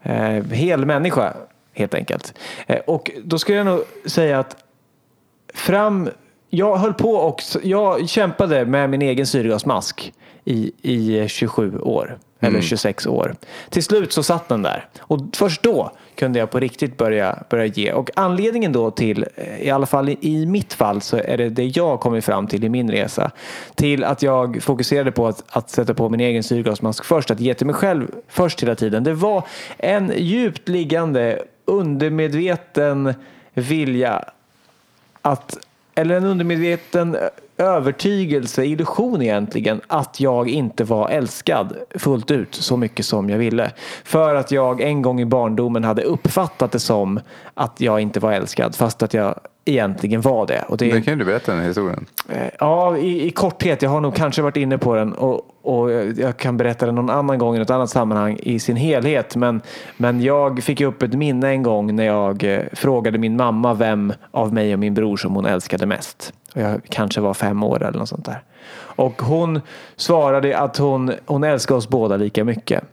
eh, hel människa helt enkelt. Eh, och då skulle jag nog säga att fram jag höll på och jag kämpade med min egen syrgasmask i, i 27 år. Eller 26 år. Till slut så satt den där. Och först då kunde jag på riktigt börja, börja ge. Och anledningen då till, eh, i alla fall i, i mitt fall, så är det det jag kommit fram till i min resa. Till att jag fokuserade på att, att sätta på min egen syrgasmask först. Att ge till mig själv först hela tiden. Det var en djupt liggande undermedveten vilja att, eller en undermedveten övertygelse, illusion egentligen, att jag inte var älskad fullt ut så mycket som jag ville. För att jag en gång i barndomen hade uppfattat det som att jag inte var älskad fast att jag egentligen var det. Och det, det kan du berätta den historien. Eh, ja, i, i, korthet. Jag har nog kanske varit inne på den och, och jag kan berätta den någon annan gång i något annat sammanhang i sin helhet. Men, men jag fick upp ett minne en gång när jag eh, frågade min mamma vem av mig och min bror som hon älskade mest. Och jag kanske var fem år eller något sånt där. Och hon svarade att hon, hon älskar oss båda lika mycket.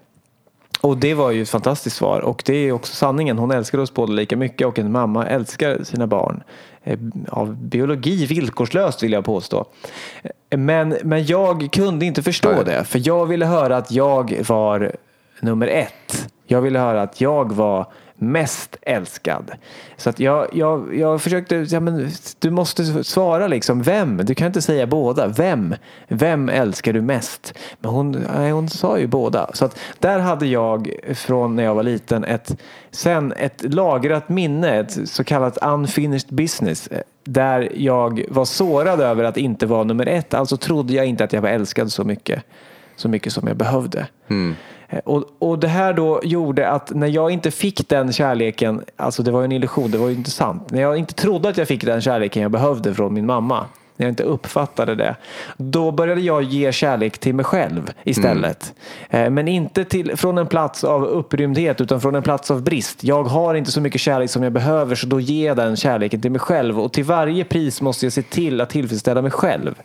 Och det var ju ett fantastiskt svar och det är också sanningen. Hon älskar oss båda lika mycket och en mamma älskar sina barn. Eh, av biologi villkorslöst vill jag påstå. Men, men jag kunde inte förstå Nej. det för jag ville höra att jag var nummer ett. Jag ville höra att jag var mest älskad. Så att jag, jag, jag försökte, ja, men du måste svara liksom, vem? Du kan inte säga båda. Vem? Vem älskar du mest? Men hon, nej, hon sa ju båda. Så att där hade jag från när jag var liten ett, sen ett lagrat minne, ett så kallat unfinished business. Där jag var sårad över att inte vara nummer ett. Alltså trodde jag inte att jag var älskad så mycket, så mycket som jag behövde. Mm. Eh, och, och det här då gjorde att när jag inte fick den kärleken, alltså det var ju en illusion, det var ju inte sant. När jag inte trodde att jag fick den kärleken jag behövde från min mamma, när jag inte uppfattade det, då började jag ge kärlek till mig själv istället. Mm. Men inte till, från en plats av upprymdhet utan från en plats av brist. Jag har inte så mycket kärlek som jag behöver så då ger jag den kärleken till mig själv och till varje pris måste jag se till att tillfredsställa mig själv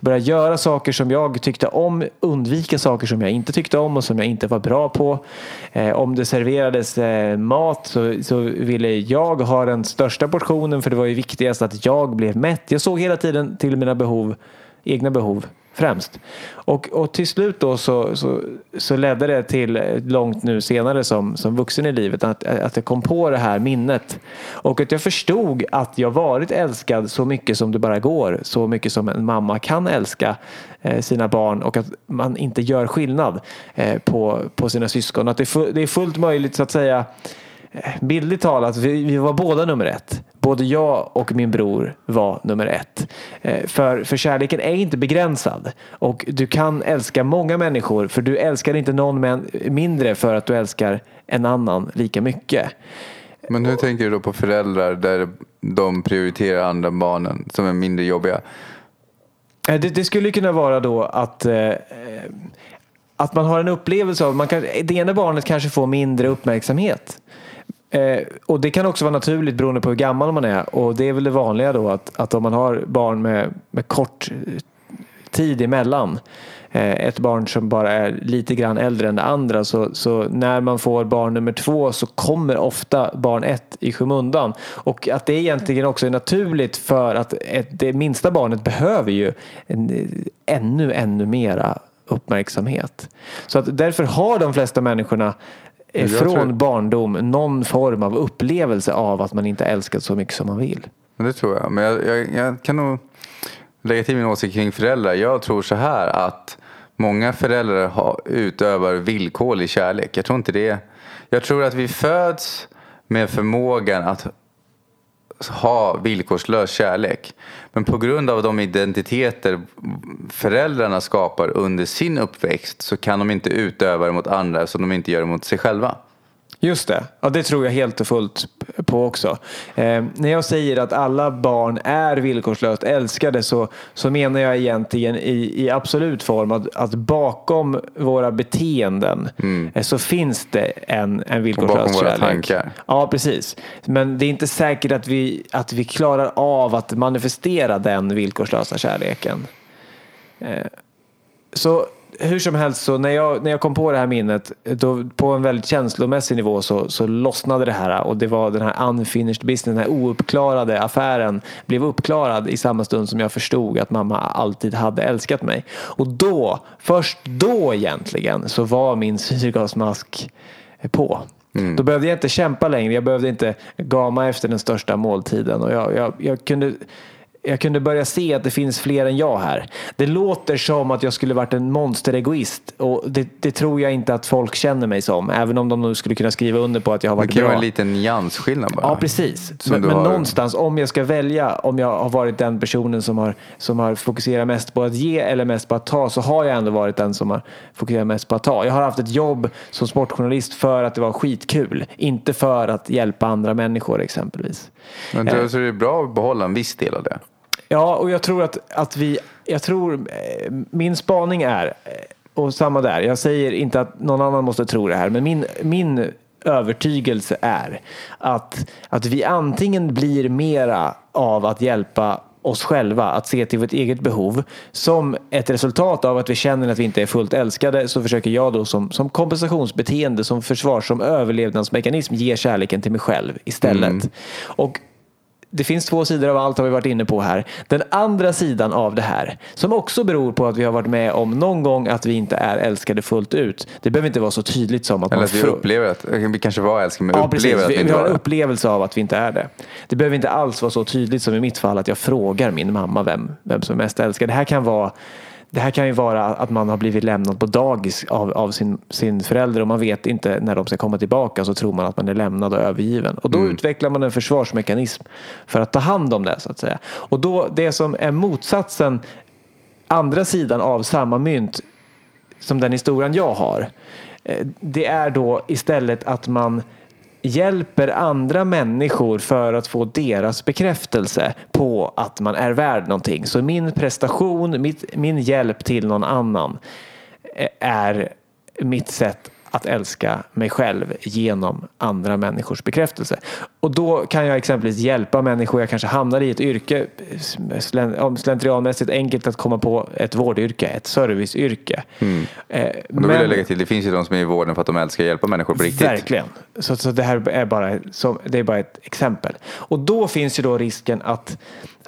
börja göra saker som jag tyckte om, undvika saker som jag inte tyckte om och som jag inte var bra på. Eh, om det serverades eh, mat så, så ville jag ha den största portionen för det var ju viktigast att jag blev mätt. Jag såg hela tiden till mina behov, egna behov främst. Och, och till slut då så, så, så ledde det till långt nu senare som, som vuxen i livet att, att jag kom på det här minnet. Och att jag förstod att jag varit älskad så mycket som det bara går. Så mycket som en mamma kan älska eh, sina barn och att man inte gör skillnad eh, på, på sina syskon. Att det det är fullt möjligt så att säga bildligt talat, vi, vi, var båda nummer ett. Både jag och min bror var nummer ett. Eh, för, för kärleken är inte begränsad. Och du kan älska många människor för du älskar inte någon mindre för att du älskar en annan lika mycket. Men hur tänker du då på föräldrar där de prioriterar andra barnen som är mindre jobbiga? Eh, det, det skulle kunna vara då att eh, att man har en upplevelse av att det ena barnet kanske får mindre uppmärksamhet. Eh, och det kan också vara naturligt beroende på hur gammal man är. Och det är väl det vanliga då att, att om man har barn med, med kort eh, tid emellan. Eh, ett barn som bara är lite grann äldre än det andra. Så, så när man får barn nummer två så kommer ofta barn ett i skymundan. Och att det egentligen också är naturligt för att ett, det minsta barnet behöver ju en, eh, ännu, ännu mera uppmärksamhet. Så att därför har de flesta människorna från tror... barndom någon form av upplevelse av att man inte älskat så mycket som man vill. Det tror jag. Men jag, jag, jag kan nog lägga till min åsikt kring föräldrar. Jag tror så här att många föräldrar har, utövar villkorlig kärlek. Jag tror inte det. Jag tror att vi föds med förmågan att ha villkorslös kärlek. Men på grund av de identiteter föräldrarna skapar under sin uppväxt så kan de inte utöva det mot andra som de inte gör det mot sig själva. Just det, ja, det tror jag helt och fullt på också. Eh, när jag säger att alla barn är villkorslöst älskade så, så menar jag egentligen i, i absolut form att, att bakom våra beteenden mm. eh, så finns det en, en villkorslös kärlek. Och bakom våra tankar. Ja, precis. Men det är inte säkert att vi, att vi klarar av att manifestera den villkorslösa kärleken. Eh, så hur som helst så när jag, när jag kom på det här minnet då, på en väldigt känslomässig nivå så, så lossnade det här och det var den här unfinished business, den här ouppklarade affären blev uppklarad i samma stund som jag förstod att mamma alltid hade älskat mig. Och då, först då egentligen så var min syrgasmask på. Mm. Då behövde jag inte kämpa längre. Jag behövde inte gama efter den största måltiden. Och jag, jag, jag kunde jag kunde börja se att det finns fler än jag här. Det låter som att jag skulle varit en monsteregoist och det, det, tror jag inte att folk känner mig som. Även om de nu skulle kunna skriva under på att jag har varit bra. Det kan vara en liten nyansskillnad bara. Ja, precis. Men, men har... någonstans, om jag ska välja, om jag har varit den personen som har, som har fokuserat mest på att ge eller mest på att ta, så har jag ändå varit den som har fokuserat mest på att ta. Jag har haft ett jobb som sportjournalist för att det var skitkul, inte för att hjälpa andra människor exempelvis. Men tror, eh. så det är bra att behålla en viss del av det? Ja, och jag tror att, att vi, jag tror, eh, min spaning är, eh, och samma där, jag säger inte att någon annan måste tro det här, men min, min övertygelse är att, att vi antingen blir mera av att hjälpa oss själva att se till vårt eget behov. Som ett resultat av att vi känner att vi inte är fullt älskade så försöker jag då som, som kompensationsbeteende, som försvar, som överlevnadsmekanism ge kärleken till mig själv istället. Mm. Och det finns två sidor av allt har vi varit inne på här. Den andra sidan av det här, som också beror på att vi har varit med om någon gång att vi inte är älskade fullt ut. Det behöver inte vara så tydligt som att Eller att vi upplever att vi kanske var älskade men ja, upplever precis. att vi, vi inte har en upplevelse av att vi inte är det. Det behöver inte alls vara så tydligt som i mitt fall att jag frågar min mamma vem, vem som är mest älskad. Det här kan vara det här kan ju vara att man har blivit lämnad på dagis av, av sin, sin förälder och man vet inte när de ska komma tillbaka så tror man att man är lämnad och övergiven. Och då mm. utvecklar man en försvarsmekanism för att ta hand om det så att säga. Och då det som är motsatsen, andra sidan av samma mynt som den historien jag har. Eh, det är då istället att man hjälper andra människor för att få deras bekräftelse på att man är värd någonting. Så min prestation, mitt, min hjälp till någon annan eh, är mitt sätt att älska mig själv genom andra människors bekräftelse. Och då kan jag exempelvis hjälpa människor, jag kanske hamnar i ett yrke, slentrianmässigt enkelt att komma på ett vårdyrke, ett serviceyrke. Mm. Eh, då vill jag lägga till, det finns ju de som är i vården för att de älskar att hjälpa människor på riktigt. Verkligen. Så, så det här är bara, så, det är bara ett exempel. Och då finns ju då risken att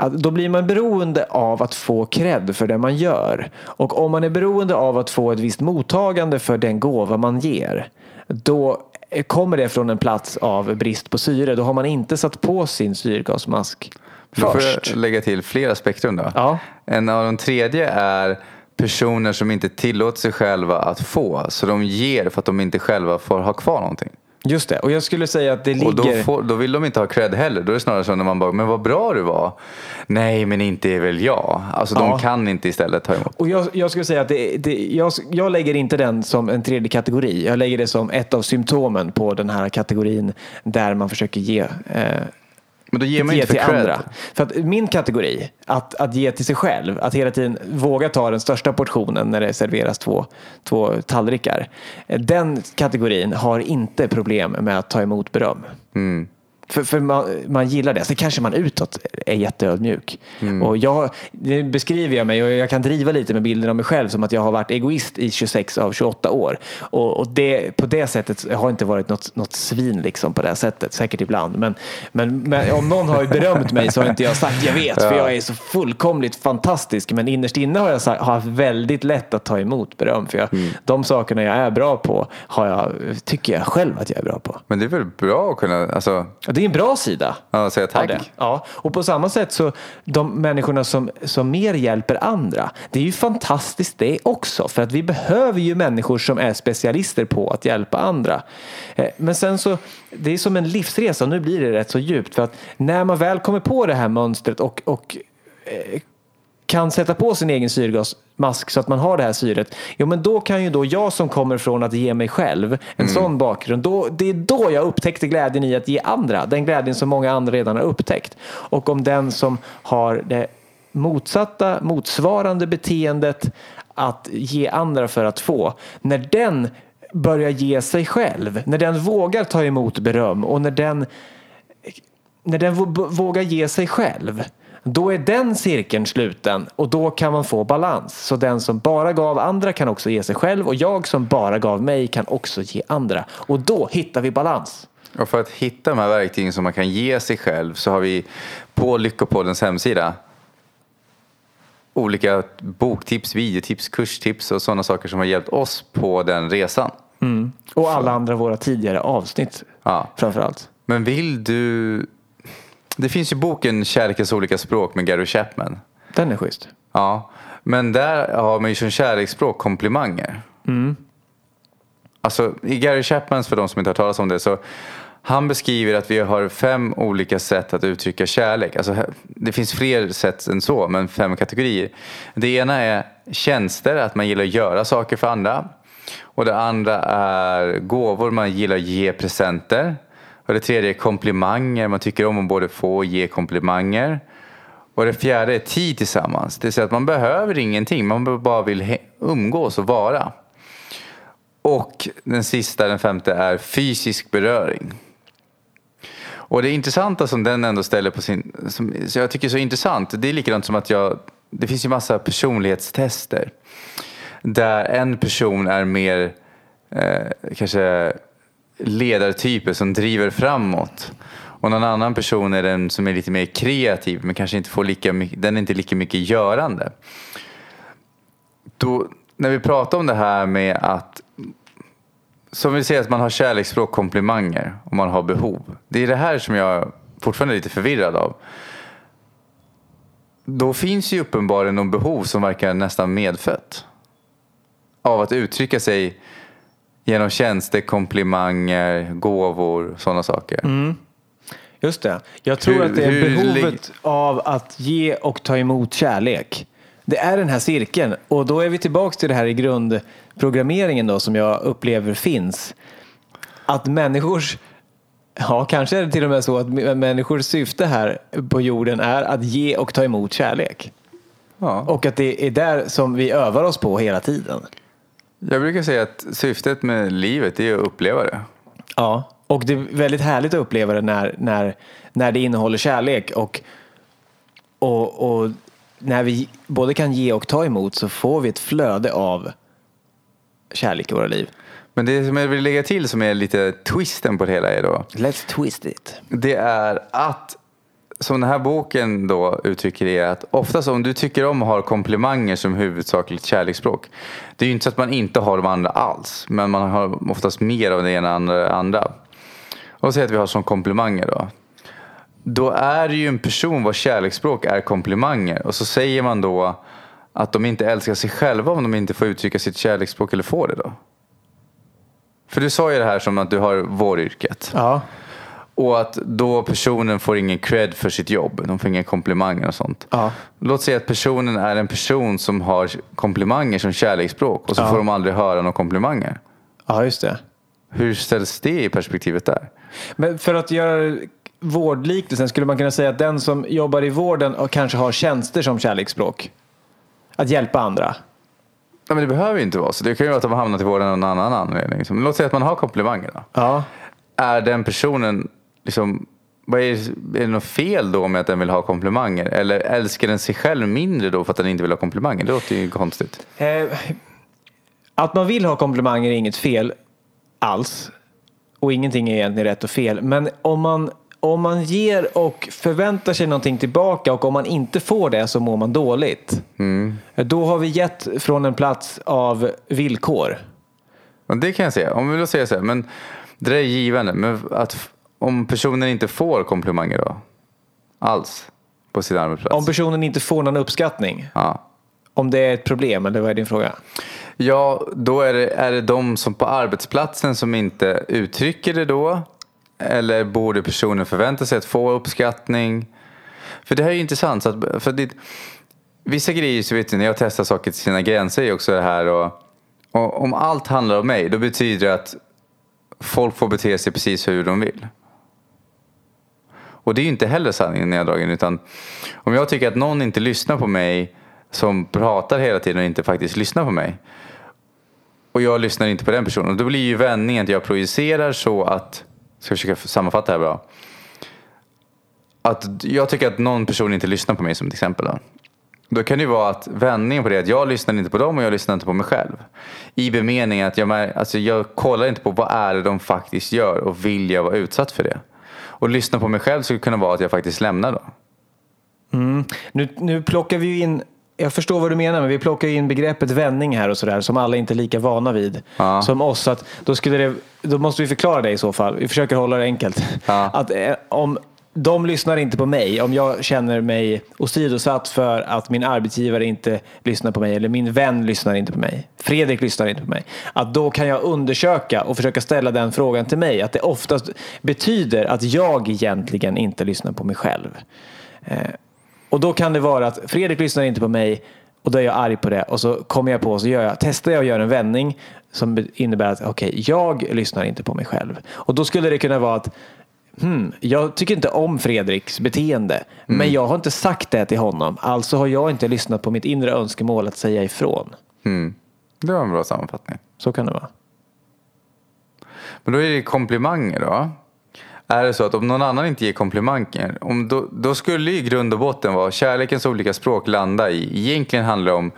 då blir man beroende av att få cred för det man gör. Och om man är beroende av att få ett visst mottagande för den gåva man ger, då kommer det från en plats av brist på syre. Då har man inte satt på sin syrgasmask först. Då får jag lägga till fler aspekter då. Ja. En av de tredje är personer som inte tillåter sig själva att få. Så de ger för att de inte själva får ha kvar någonting. Just det, och jag skulle säga att det ligger... Och då, får, då vill de inte ha cred heller. Då är det snarare så när man bara, men vad bra du var. Nej, men inte är väl jag. Alltså ja. de kan inte istället ta emot. Och jag, jag skulle säga att det, det, jag, jag lägger inte den som en tredje kategori. Jag lägger det som ett av symptomen på den här kategorin där man försöker ge eh, men då ger man ge inte för till andra. För att min kategori, att, att ge till sig själv, att hela tiden våga ta den största portionen när det serveras två, två tallrikar. Den kategorin har inte problem med att ta emot beröm. Mm. För, för man, man, gillar det. Sen kanske man utåt är jätteödmjuk. Mm. Och jag, nu beskriver jag mig och jag kan driva lite med bilden av mig själv som att jag har varit egoist i 26 av 28 år. Och, och det, på det sättet har inte varit något, något svin liksom på det sättet. Säkert ibland. Men, men, men om någon har berömt mig så har inte jag sagt jag vet. För jag är så fullkomligt fantastisk. Men innerst inne har jag sagt, har haft väldigt lätt att ta emot beröm. För jag, mm. de sakerna jag är bra på har jag, tycker jag själv att jag är bra på. Men det är väl bra att kunna... Alltså det är en bra sida. Ja, säga tack. Ja, och på samma sätt så de människorna som, som mer hjälper andra. Det är ju fantastiskt det också. För att vi behöver ju människor som är specialister på att hjälpa andra. Eh, men sen så, det är som en livsresa. Nu blir det rätt så djupt. För att när man väl kommer på det här mönstret och, och eh, kan sätta på sin egen syrgasmask så att man har det här syret. Jo men då kan ju då jag som kommer från att ge mig själv en mm. sån bakgrund. Då, det är då jag upptäckte glädjen i att ge andra. Den glädjen som många andra redan har upptäckt. Och om den som har det motsatta, motsvarande beteendet att ge andra för att få. När den börjar ge sig själv, när den vågar ta emot beröm och när den, när den vågar ge sig själv då är den cirkeln sluten och då kan man få balans. Så den som bara gav andra kan också ge sig själv och jag som bara gav mig kan också ge andra. Och då hittar vi balans. Och för att hitta de här verktygen som man kan ge sig själv så har vi på Lyckopoddens hemsida olika boktips, videotips, kurstips och sådana saker som har hjälpt oss på den resan. Och alla andra våra tidigare avsnitt Ja. framförallt. Men vill du... Det finns ju boken Kärlekens olika språk med Gary Chapman. Den är schysst. Ja, men där har man ju som kärleksspråk komplimanger. Alltså i Gary Chapmans, för de som inte har talas om det, så han beskriver att vi har fem olika sätt att uttrycka kärlek. Alltså, det finns fler sätt än så, men fem kategorier. Det ena är tjänster, att man gillar att göra saker för andra. Och det andra är gåvor, man gillar att ge presenter. Och det tredje är komplimanger, man tycker om att både få och ge komplimanger. Och det fjärde är tid tillsammans. Det vill säga att man behöver ingenting, man bara vill umgås och vara. Och den sista, den femte, är fysisk beröring. Och det intressanta som den ändå ställer på sin, som så jag tycker är så intressant, det är likadant som att jag, det finns ju massa personlighetstester. Där en person är mer eh, kanske ledartyper som driver framåt. Och någon annan person är den som är lite mer kreativ men kanske inte får lika mycket, den är inte lika mycket görande. Då, när vi pratar om det här med att som vi säger att man har kärleksspråk, komplimanger och man har behov. Det är det här som jag fortfarande är lite förvirrad av. Då finns ju uppenbarligen någon behov som verkar nästan medfött. Av att uttrycka sig genom tjänster, komplimanger, gåvor, sådana saker. Just det. Jag tror Hur- att det är behovet av att ge och ta emot kärlek. Det är den här cirkeln. Och då är vi tillbaka till det här i grundprogrammeringen då som jag upplever finns. Att människors, ja kanske är det till och med så att människors syfte här på jorden är att ge och ta emot kärlek. Ja. Och att det är där som vi övar oss på hela tiden. Jag brukar säga att syftet med livet är att uppleva det. Ja, och det är väldigt härligt att uppleva det när, när, när det innehåller kärlek och, och, och när vi både kan ge och ta emot så får vi ett flöde av kärlek i våra liv. Men det som jag vill lägga till som är lite twisten på det hela är då. Let's twist it. Det är att, som den här boken då uttrycker det, är att oftast om du tycker om att ha komplimanger som huvudsakligt kärleksspråk. Det är ju inte så att man inte har de andra alls. Men man har oftast mer av det ena än det andra. Och säg att vi har som komplimanger då. Då är det ju en person vars kärleksspråk är komplimanger. Och så säger man då att de inte älskar sig själva om de inte får uttrycka sitt kärleksspråk eller får det då. För du sa ju det här som att du har våryrket. Ja, och att då personen får ingen cred för sitt jobb. De får inga komplimanger och sånt. Ja. Låt säga att personen är en person som har komplimanger som kärleksspråk. Och så Ja. får de aldrig höra några komplimanger. ja just det. Hur ställs det i perspektivet där? Men för att göra vårdliknelsen skulle man kunna säga att den som jobbar i vården och kanske har tjänster som kärleksspråk. Att hjälpa andra. Ja, men det behöver ju inte vara så. Det kan ju vara att de har hamnat i vården av någon annan anledning. Men låt säga att man har komplimanger. Då. Ja. Är den personen, liksom, vad är, är det något fel då med att den vill ha komplimanger? Eller älskar den sig själv mindre då för att den inte vill ha komplimanger? Det låter ju konstigt. Eh, att man vill ha komplimanger är inget fel alls. Och ingenting är egentligen rätt och fel. Men om man, om man ger och förväntar sig någonting tillbaka och om man inte får det så mår man dåligt. Då har vi gett från en plats av villkor. Det kan jag säga. Om vi vill säga så här, men det där är givande. Men att om personen inte får komplimanger då? Alls? På sin arbetsplats? Om personen inte får någon uppskattning. ja. Om det är ett problem, eller vad är din fråga? ja, då är det, är det de som på arbetsplatsen som inte uttrycker det då? Eller borde personen förvänta sig att få uppskattning? För det här är ju intressant. Så att, för det, vissa grejer, så vet du, när jag testar saker till sina gränser är också det här. Och, och om allt handlar om mig, då betyder det att folk får bete sig precis hur de vill. Och det är ju inte heller sanningen neddragen. Utan om jag tycker att någon inte lyssnar på mig som pratar hela tiden och inte faktiskt lyssnar på mig. Och jag lyssnar inte på den personen. Då blir ju vändningen att jag projicerar så att, ska försöka sammanfatta det här bra. att jag tycker att någon person inte lyssnar på mig som ett exempel. Då. Då kan det ju vara att vändningen på det är att jag lyssnar inte på dem och jag lyssnar inte på mig själv. I bemeningen att jag, alltså jag kollar inte på vad är det de faktiskt gör och vill jag vara utsatt för det. Och lyssna på mig själv skulle kunna vara att jag faktiskt lämnar då. Mm. Nu, nu plockar vi ju in jag förstår vad du menar, men vi plockar in begreppet vändning här och sådär som alla inte är lika vana vid ja. som oss. Att då, skulle det, då måste vi förklara det i så fall. Vi försöker hålla det enkelt. Ja. Att eh, om de lyssnar inte på mig, om jag känner mig åsidosatt för att min arbetsgivare inte lyssnar på mig eller min vän lyssnar inte på mig, Fredrik lyssnar inte på mig, att då kan jag undersöka och försöka ställa den frågan till mig. Att det oftast betyder att jag egentligen inte lyssnar på mig själv. Eh, och då kan det vara att Fredrik lyssnar inte på mig och då är jag arg på det och så kommer jag på och så gör jag, testar jag och gör en vändning som innebär att okej, okay, jag lyssnar inte på mig själv. Och då skulle det kunna vara att hmm, jag tycker inte om Fredriks beteende, mm. men jag har inte sagt det till honom. Alltså har jag inte lyssnat på mitt inre önskemål att säga ifrån. Mm. Det var en bra sammanfattning. Så kan det vara. Men då är det komplimanger då? är det så att om någon annan inte ger komplimanger, om då, då skulle i grund och botten vara kärlekens olika språk landa i, egentligen handlar det om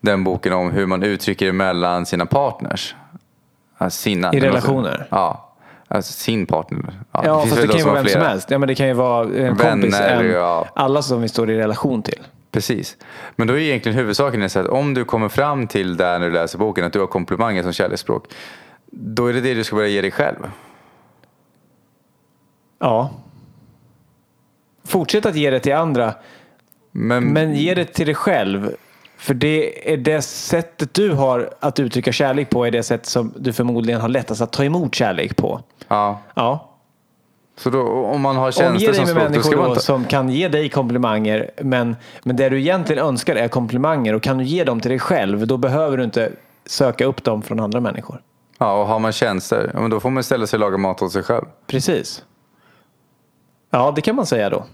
den boken om hur man uttrycker mellan sina partners. Alltså sina, I relationer? Ja. Alltså sin partner. Ja, ja det fast det kan ju vara vem flera. som helst. Ja, men det kan ju vara en Vänner, kompis, en, ja. alla som vi står i relation till. Precis. Men då är egentligen huvudsaken är att om du kommer fram till där när du läser boken att du har komplimanger som kärleksspråk. Då är det det du ska börja ge dig själv. Ja. Fortsätt att ge det till andra. Men, men ge det till dig själv. För det är det sättet du har att uttrycka kärlek på är det sätt som du förmodligen har lättast att ta emot kärlek på. Ja. ja. Så då, om man har tjänster som språk, då ska man ta... som kan ge dig komplimanger, men, men det du egentligen önskar är komplimanger och kan du ge dem till dig själv, då behöver du inte söka upp dem från andra människor. Ja, och har man tjänster, då får man ställa sig och laga mat åt sig själv. Precis. Ja, det kan man säga då.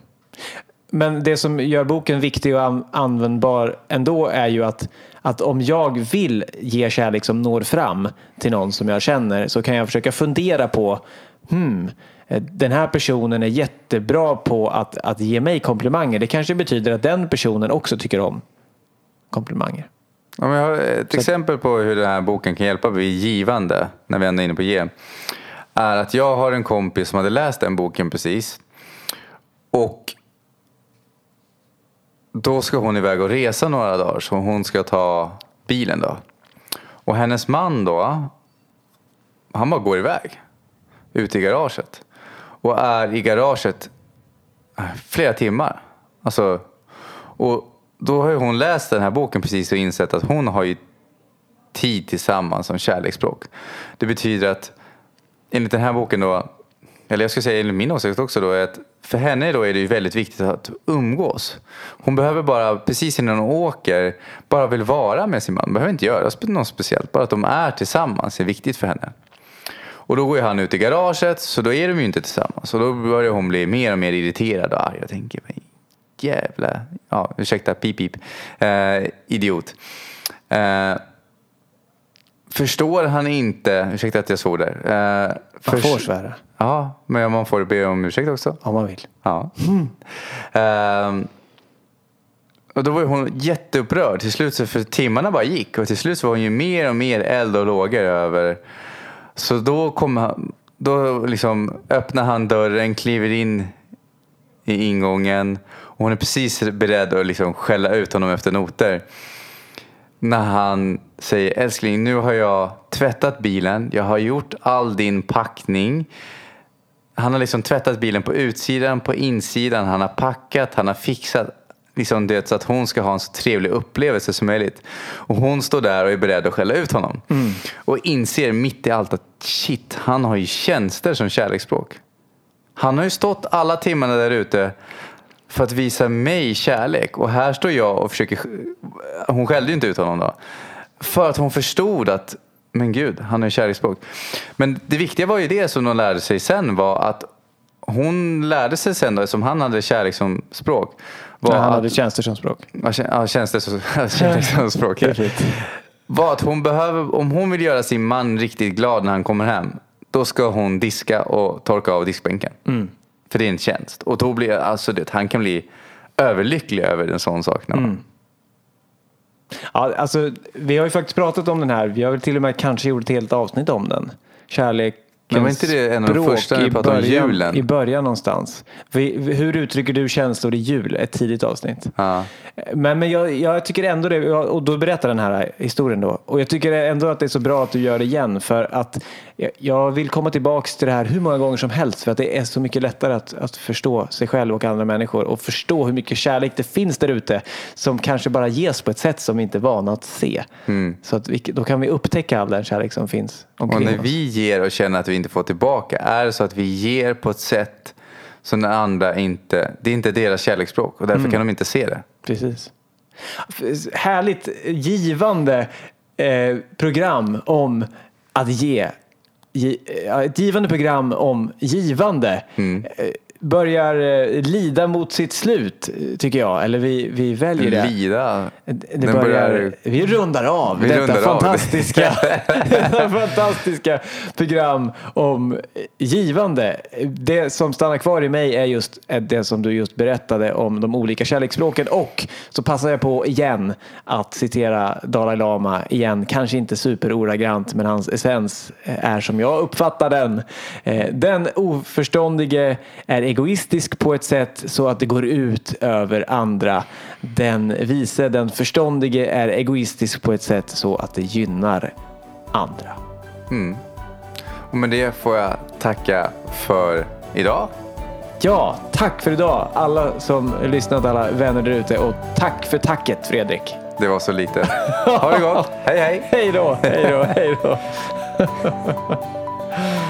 Men det som gör boken viktig och användbar ändå är ju att, att om jag vill ge kärlek som når fram till någon som jag känner så kan jag försöka fundera på hmm, den här personen är jättebra på att, att ge mig komplimanger. Det kanske betyder att den personen också tycker om komplimanger. Om jag har ett så. exempel på hur den här boken kan hjälpa vid givande, när vi ändå är inne på ge, är att jag har en kompis som hade läst den boken precis och då ska hon iväg och resa några dagar så hon ska ta bilen då. Och hennes man då, han bara går iväg ut i garaget. Och är i garaget äh, flera timmar. Alltså, och då har hon läst den här boken precis och insett att hon har ju tid tillsammans som kärleksspråk. Det betyder att enligt den här boken då, eller jag ska säga enligt min åsikt också då, är att för henne då är det ju väldigt viktigt att umgås. Hon behöver bara, precis innan hon åker, bara vill vara med sin man. Behöver inte göra något speciellt. Bara att de är tillsammans är viktigt för henne. Och då går ju han ut i garaget, så då är de ju inte tillsammans. Och då börjar hon bli mer och mer irriterad och arg. Jag tänker, jävla, ja ursäkta, pip pip, eh, idiot. Eh, förstår han inte, ursäkta att jag svor där. Eh, man får svära. Ja, men man får be om ursäkt också. Om man vill. Ja. Mm. Uh, och då var hon jätteupprörd till slut, för timmarna bara gick och till slut så var hon ju mer och mer eld och lågor över. Så då kom han, då liksom öppnar han dörren, kliver in i ingången och hon är precis beredd att liksom skälla ut honom efter noter när han säger älskling nu har jag tvättat bilen, jag har gjort all din packning. Han har liksom tvättat bilen på utsidan, på insidan, han har packat, han har fixat liksom det så att hon ska ha en så trevlig upplevelse som möjligt. Och hon står där och är beredd att skälla ut honom. Mm. Och inser mitt i allt att shit, han har ju tjänster som kärleksspråk. Han har ju stått alla timmarna där ute för att visa mig kärlek. Och här står jag och försöker, hon skällde ju inte ut honom då. För att hon förstod att, men gud, han är kärleksspråk. Men det viktiga var ju det som de lärde sig sen var att hon lärde sig sen då, som han hade kärlek som språk. Var ja, han hade tjänster som språk. Ja, tjänster som, kärlek som språk. var att hon behöver, om hon vill göra sin man riktigt glad när han kommer hem, då ska hon diska och torka av diskbänken. Mm. För det är en tjänst. Och då blir alltså det, han kan bli överlycklig över en sån sak. Mm. Ja, alltså, vi har ju faktiskt pratat om den här. Vi har väl till och med kanske gjort ett helt avsnitt om den. Kärlek men var inte det en av de första när vi pratade om julen? I början någonstans. Hur uttrycker du känslor i jul? Ett tidigt avsnitt. Ja. Men, men jag, jag, tycker ändå det, och då berättar den här historien då. Och jag tycker ändå att det är så bra att du gör det igen. För att jag vill komma tillbaks till det här hur många gånger som helst. För att det är så mycket lättare att, att förstå sig själv och andra människor. Och förstå hur mycket kärlek det finns där ute. Som kanske bara ges på ett sätt som vi inte är vana att se. Mm. Så att vi, då kan vi upptäcka all den kärlek som finns omkring Och när oss. vi ger och känner att vi inte får tillbaka. Är det så att vi ger på ett sätt som den andra inte, det är inte deras kärleksspråk. Och därför mm. kan de inte se det. Precis. Härligt givande eh, program om att ge. Ett givande program om givande. Mm. Eh, börjar eh, lida mot sitt slut, tycker jag. Eller vi, vi väljer det. Lida? Det börjar, börjar, vi rundar av vi detta rundar fantastiska, fantastiska program om givande. Det som stannar kvar i mig är just det som du just berättade om de olika kärleksspråken. Och så passar jag på igen att citera Dalai Lama igen. Kanske inte superoragrant, men hans essens är som jag uppfattar den. Eh, den oförståndige är egoistisk på ett sätt så att det går ut över andra. Den vise, den förståndige är egoistisk på ett sätt så att det gynnar andra. Mm. Och med det får jag tacka för idag. Ja, tack för idag alla som lyssnat, alla vänner där ute och tack för tacket Fredrik. Det var så lite. Ha det gott. hej hej. Hej då, hej då, hej då.